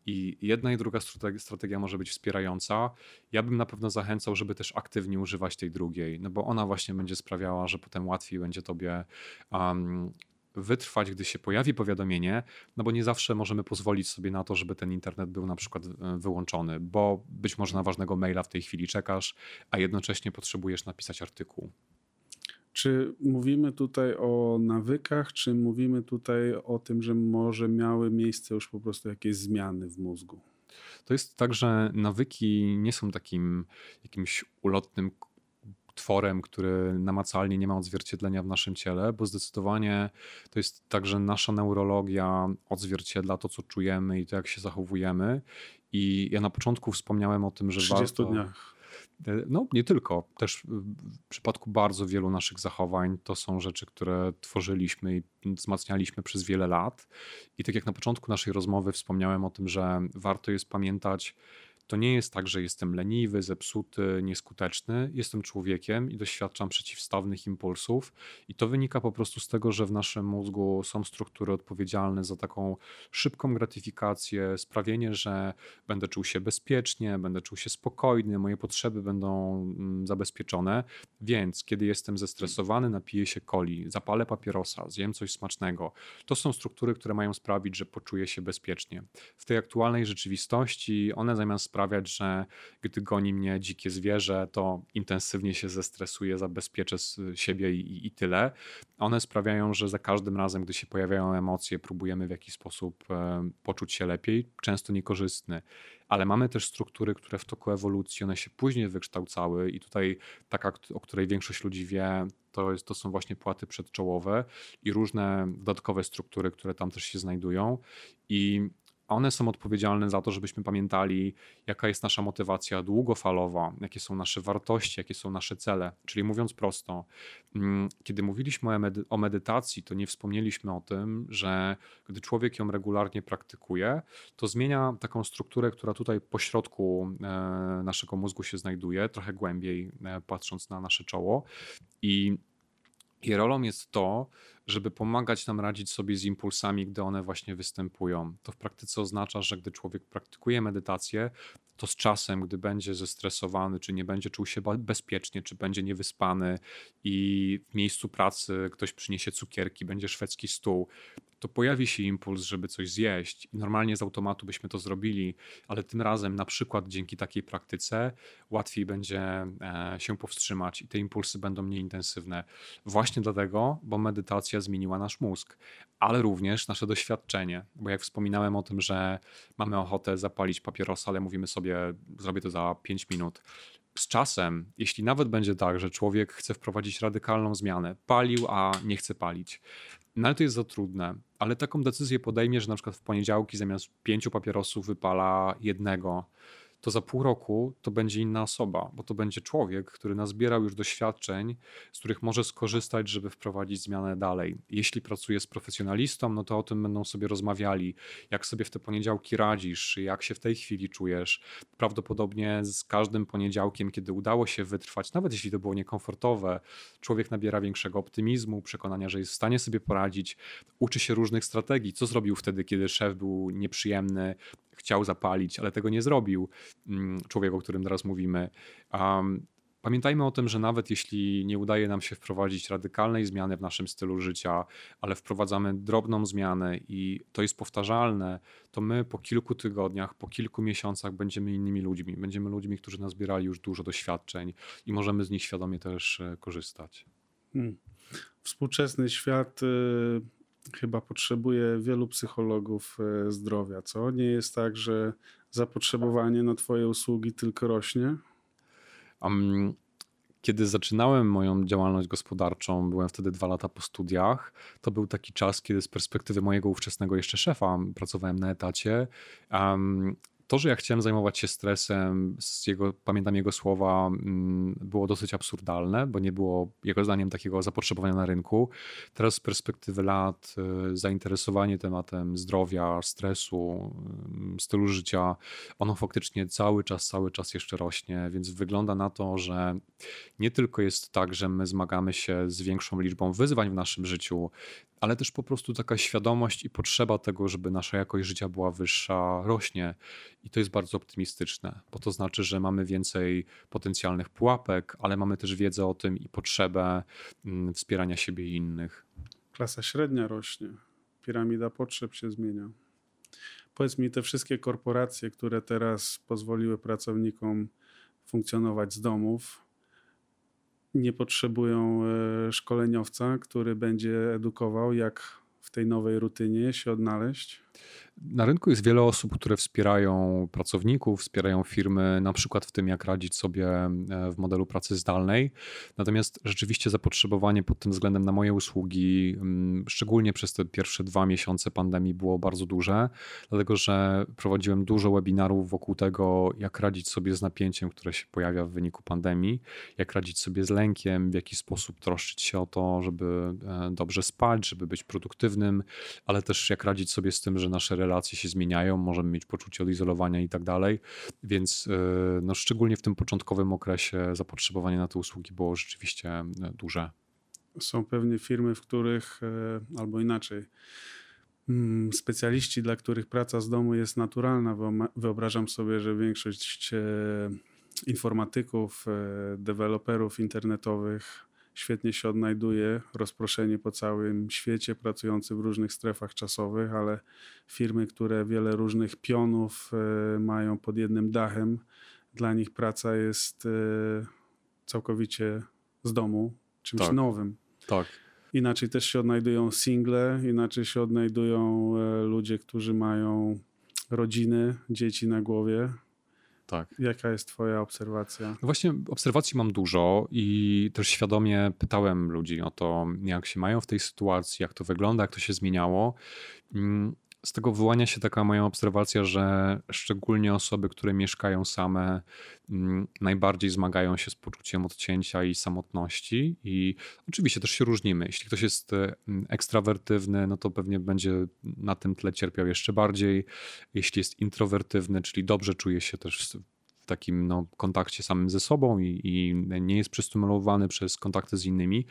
I jedna i druga strategia może być wspierająca. Ja bym na pewno zachęcał, żeby też aktywnie używać tej drugiej, no bo ona właśnie będzie sprawiała, że potem łatwiej będzie tobie um, wytrwać, gdy się pojawi powiadomienie, no bo nie zawsze możemy pozwolić sobie na to, żeby ten internet był na przykład e, wyłączony, bo być może na ważnego maila w tej chwili czekasz, a jednocześnie potrzebujesz napisać artykuł. Czy mówimy tutaj o nawykach, czy mówimy tutaj o tym, że może miały miejsce już po prostu jakieś zmiany w mózgu? To jest tak, że nawyki nie są takim jakimś ulotnym tworem, który namacalnie nie ma odzwierciedlenia w naszym ciele, bo zdecydowanie to jest tak, że nasza neurologia odzwierciedla to, co czujemy i to, jak się zachowujemy. I ja na początku wspomniałem o tym, że 30 warto... dniach. E, no, nie tylko. Też w przypadku bardzo wielu naszych zachowań to są rzeczy, które tworzyliśmy i wzmacnialiśmy przez wiele lat. I tak jak na początku naszej rozmowy wspomniałem o tym, że warto jest pamiętać, To nie jest tak, że jestem leniwy, zepsuty, nieskuteczny. Jestem człowiekiem i doświadczam przeciwstawnych impulsów, i to wynika po prostu z tego, że w naszym mózgu są struktury odpowiedzialne za taką szybką gratyfikację, sprawienie, że będę czuł się bezpiecznie, będę czuł się spokojny, moje potrzeby będą mm, zabezpieczone. Więc kiedy jestem zestresowany, napiję się coli, zapalę papierosa, zjem coś smacznego. To są struktury, które mają sprawić, że poczuję się bezpiecznie. W tej aktualnej rzeczywistości one zamiast sprawiać, że gdy goni mnie dzikie zwierzę, to intensywnie się zestresuję, zabezpieczę siebie i, i tyle. One sprawiają, że za każdym razem, gdy się pojawiają emocje, próbujemy w jakiś sposób e, poczuć się lepiej, często niekorzystny ale mamy też struktury, które w toku ewolucji, one się później wykształcały i tutaj taka, o której większość ludzi wie, to, jest, to są właśnie płaty przedczołowe i różne dodatkowe struktury, które tam też się znajdują i one są odpowiedzialne za to, żebyśmy pamiętali, jaka jest nasza motywacja długofalowa, jakie są nasze wartości, jakie są nasze cele. Czyli mówiąc prosto, mm, kiedy mówiliśmy o medytacji, to nie wspomnieliśmy o tym, że gdy człowiek ją regularnie praktykuje, to zmienia taką strukturę, która tutaj po środku e, naszego mózgu się znajduje, trochę głębiej e, patrząc na nasze czoło. I i rolą jest to, żeby pomagać nam radzić sobie z impulsami, gdy one właśnie występują. To w praktyce oznacza, że gdy człowiek praktykuje medytację, to z czasem, gdy będzie zestresowany, czy nie będzie czuł się bezpiecznie, czy będzie niewyspany i w miejscu pracy ktoś przyniesie cukierki, będzie szwedzki stół, to pojawi się impuls, żeby coś zjeść. I normalnie z automatu byśmy to zrobili, ale tym razem, na przykład dzięki takiej praktyce, łatwiej będzie e, się powstrzymać i te impulsy będą mniej intensywne. Właśnie dlatego, bo medytacja zmieniła nasz mózg, ale również nasze doświadczenie. Bo jak wspominałem o tym, że mamy ochotę zapalić papierosa, ale mówimy sobie, zrobię to za 5 minut z czasem, jeśli nawet będzie tak, że człowiek chce wprowadzić radykalną zmianę, palił, a nie chce palić, no ale to jest za trudne. Ale taką decyzję podejmie, że na przykład w poniedziałki zamiast pięciu papierosów wypala jednego to za pół roku to będzie inna osoba, bo to będzie człowiek, który nazbierał już doświadczeń, z których może skorzystać, żeby wprowadzić zmianę dalej. Jeśli pracuje z profesjonalistą, no to o tym będą sobie rozmawiali, jak sobie w te poniedziałki radzisz, jak się w tej chwili czujesz. Prawdopodobnie z każdym poniedziałkiem, kiedy udało się wytrwać, nawet jeśli to było niekomfortowe, człowiek nabiera większego optymizmu, przekonania, że jest w stanie sobie poradzić, uczy się różnych strategii. Co zrobił wtedy, kiedy szef był nieprzyjemny, chciał zapalić, ale tego nie zrobił, mm, człowiek, o którym teraz mówimy. Um, Pamiętajmy o tym, że nawet jeśli nie udaje nam się wprowadzić radykalnej zmiany w naszym stylu życia, ale wprowadzamy drobną zmianę i to jest powtarzalne, to my po kilku tygodniach, po kilku miesiącach będziemy innymi ludźmi. Będziemy ludźmi, którzy nazbierali już dużo doświadczeń i możemy z nich świadomie też e, korzystać. Hmm. Współczesny świat y, chyba potrzebuje wielu psychologów e, zdrowia, co? Nie jest tak, że zapotrzebowanie na Twoje usługi tylko rośnie? Um, kiedy zaczynałem moją działalność gospodarczą, byłem wtedy dwa lata po studiach. To był taki czas, kiedy z perspektywy mojego ówczesnego jeszcze szefa pracowałem na etacie. Um, to, że ja chciałem zajmować się stresem, jego, pamiętam jego słowa, mm, było dosyć absurdalne, bo nie było jego zdaniem takiego zapotrzebowania na rynku. Teraz z perspektywy lat y, zainteresowanie tematem zdrowia, stresu, y, stylu życia, ono faktycznie cały czas, cały czas jeszcze rośnie, więc wygląda na to, że nie tylko jest tak, że my zmagamy się z większą liczbą wyzwań w naszym życiu, ale też po prostu taka świadomość i potrzeba tego, żeby nasza jakość życia była wyższa, rośnie. I to jest bardzo optymistyczne, bo to znaczy, że mamy więcej potencjalnych pułapek, ale mamy też wiedzę o tym i potrzebę mm, wspierania siebie i innych. Klasa średnia rośnie, piramida potrzeb się zmienia. Powiedz mi, te wszystkie korporacje, które teraz pozwoliły pracownikom funkcjonować z domów, nie potrzebują e, szkoleniowca, który będzie edukował, jak w tej nowej rutynie się odnaleźć? Na rynku jest wiele osób, które wspierają pracowników, wspierają firmy, na przykład w tym, jak radzić sobie e, w modelu pracy zdalnej. Natomiast rzeczywiście zapotrzebowanie pod tym względem na moje usługi, mm, szczególnie przez te pierwsze dwa miesiące pandemii, było bardzo duże, dlatego że prowadziłem dużo webinarów wokół tego, jak radzić sobie z napięciem, które się pojawia w wyniku pandemii, jak radzić sobie z lękiem, w jaki sposób troszczyć się o to, żeby e, dobrze spać, żeby być produktywnym, ale też jak radzić sobie z tym, że nasze relacje się zmieniają, możemy mieć poczucie odizolowania i tak dalej, więc y, no, szczególnie w tym początkowym okresie zapotrzebowanie na te usługi było rzeczywiście e, duże. Są pewnie firmy, w których, e, albo inaczej, mm, specjaliści, dla których praca z domu jest naturalna. Wyobrażam sobie, że większość e, informatyków, deweloperów internetowych świetnie się odnajduje, rozproszeni po całym świecie, pracujący w różnych strefach czasowych, ale firmy, które wiele różnych pionów e, mają pod jednym dachem, dla nich praca jest e, całkowicie z domu, czymś tak. nowym. Tak. Inaczej też się odnajdują single, inaczej się odnajdują e, ludzie, którzy mają rodziny, dzieci na głowie, tak. Jaka jest Twoja obserwacja? No właśnie, obserwacji mam dużo i też świadomie pytałem ludzi o to, jak się mają w tej sytuacji, jak to wygląda, jak to się zmieniało. Z tego wyłania się taka moja obserwacja, że szczególnie osoby, które mieszkają same, mm, najbardziej zmagają się z poczuciem odcięcia i samotności. I oczywiście też się różnimy. Jeśli ktoś jest mm, ekstrawertywny, no to pewnie będzie na tym tle cierpiał jeszcze bardziej. Jeśli jest introwertywny, czyli dobrze czuje się też w takim no, kontakcie samym ze sobą i, i nie jest przestymulowany przez kontakty z innymi,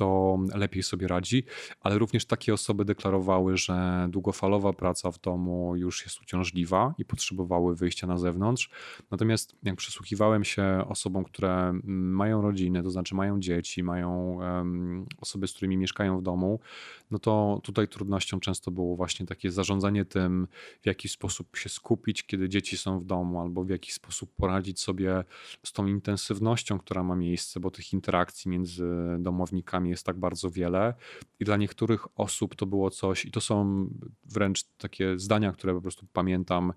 to lepiej sobie radzi, ale również takie osoby deklarowały, że długofalowa praca w domu już jest uciążliwa i potrzebowały wyjścia na zewnątrz. Natomiast jak przysłuchiwałem się osobom, które mają rodziny, to znaczy mają dzieci, mają um, osoby, z którymi mieszkają w domu, no to tutaj trudnością często było właśnie takie zarządzanie tym, w jaki sposób się skupić, kiedy dzieci są w domu, albo w jaki sposób poradzić sobie z tą intensywnością, która ma miejsce, bo tych interakcji między domownikami jest tak bardzo wiele i dla niektórych osób to było coś, i to są wręcz takie zdania, które po prostu pamiętam,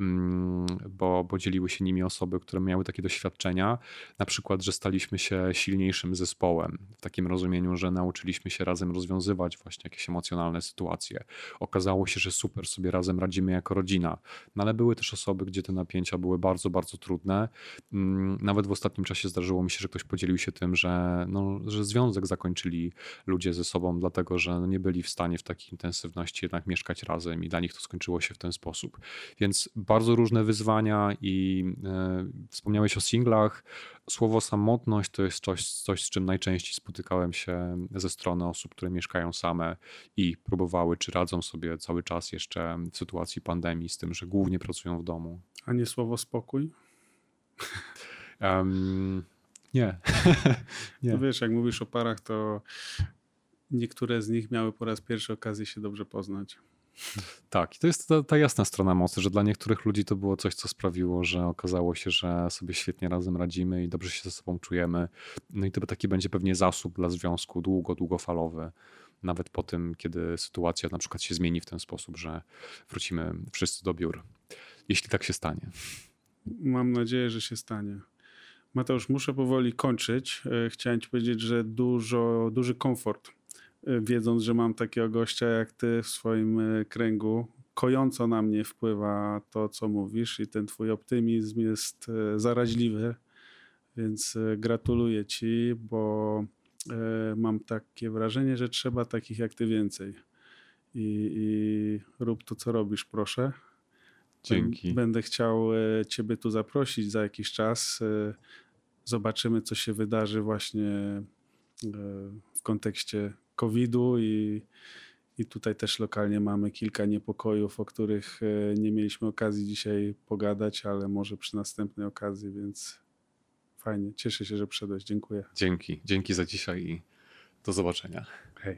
mm, bo, bo dzieliły się nimi osoby, które miały takie doświadczenia, na przykład, że staliśmy się silniejszym zespołem, w takim rozumieniu, że nauczyliśmy się razem rozwiązywać właśnie jakieś emocjonalne sytuacje. Okazało się, że super sobie razem radzimy jako rodzina, no ale były też osoby, gdzie te napięcia były bardzo, bardzo trudne. Mm, nawet w ostatnim czasie zdarzyło mi się, że ktoś podzielił się tym, że, no, że związek zakończył kończyli ludzie ze sobą, dlatego że nie byli w stanie w takiej intensywności jednak mieszkać razem i dla nich to skończyło się w ten sposób. Więc bardzo różne wyzwania i e, wspomniałeś o singlach. Słowo samotność to jest coś, coś, z czym najczęściej spotykałem się ze strony osób, które mieszkają same i próbowały, czy radzą sobie cały czas jeszcze w sytuacji pandemii z tym, że głównie pracują w domu. A nie słowo spokój? Um, nie. nie. No wiesz, jak mówisz o parach, to niektóre z nich miały po raz pierwszy okazję się dobrze poznać. Tak, i to jest ta, ta, jasna strona mocy, że dla niektórych ludzi to było coś, co sprawiło, że okazało się, że sobie świetnie razem radzimy i dobrze się ze sobą czujemy. No i to taki będzie pewnie zasób dla związku długo, długofalowy, nawet po tym, kiedy sytuacja na przykład się zmieni w ten sposób, że wrócimy wszyscy do biur. Jeśli tak się stanie. Mam nadzieję, że się stanie. Mateusz, muszę powoli kończyć. E, chciałem ci powiedzieć, że dużo, duży komfort, e, wiedząc, że mam takiego gościa jak ty w swoim e, kręgu. Kojąco na mnie wpływa to, co mówisz, i ten twój optymizm jest zaraźliwy, więc gratuluję ci, bo mam takie wrażenie, że trzeba takich jak ty więcej. I, i rób to, co robisz, proszę. Dzięki. Będę chciał Ciebie tu zaprosić za jakiś czas zobaczymy, co się wydarzy właśnie e, w kontekście COVID-u i, i tutaj też lokalnie mamy kilka niepokojów, o których e, nie mieliśmy okazji dzisiaj pogadać, ale może przy następnej okazji, więc fajnie. Cieszę się, że przyszedłeś. Dziękuję. Dzięki. Dzięki za dzisiaj i do zobaczenia. Hej.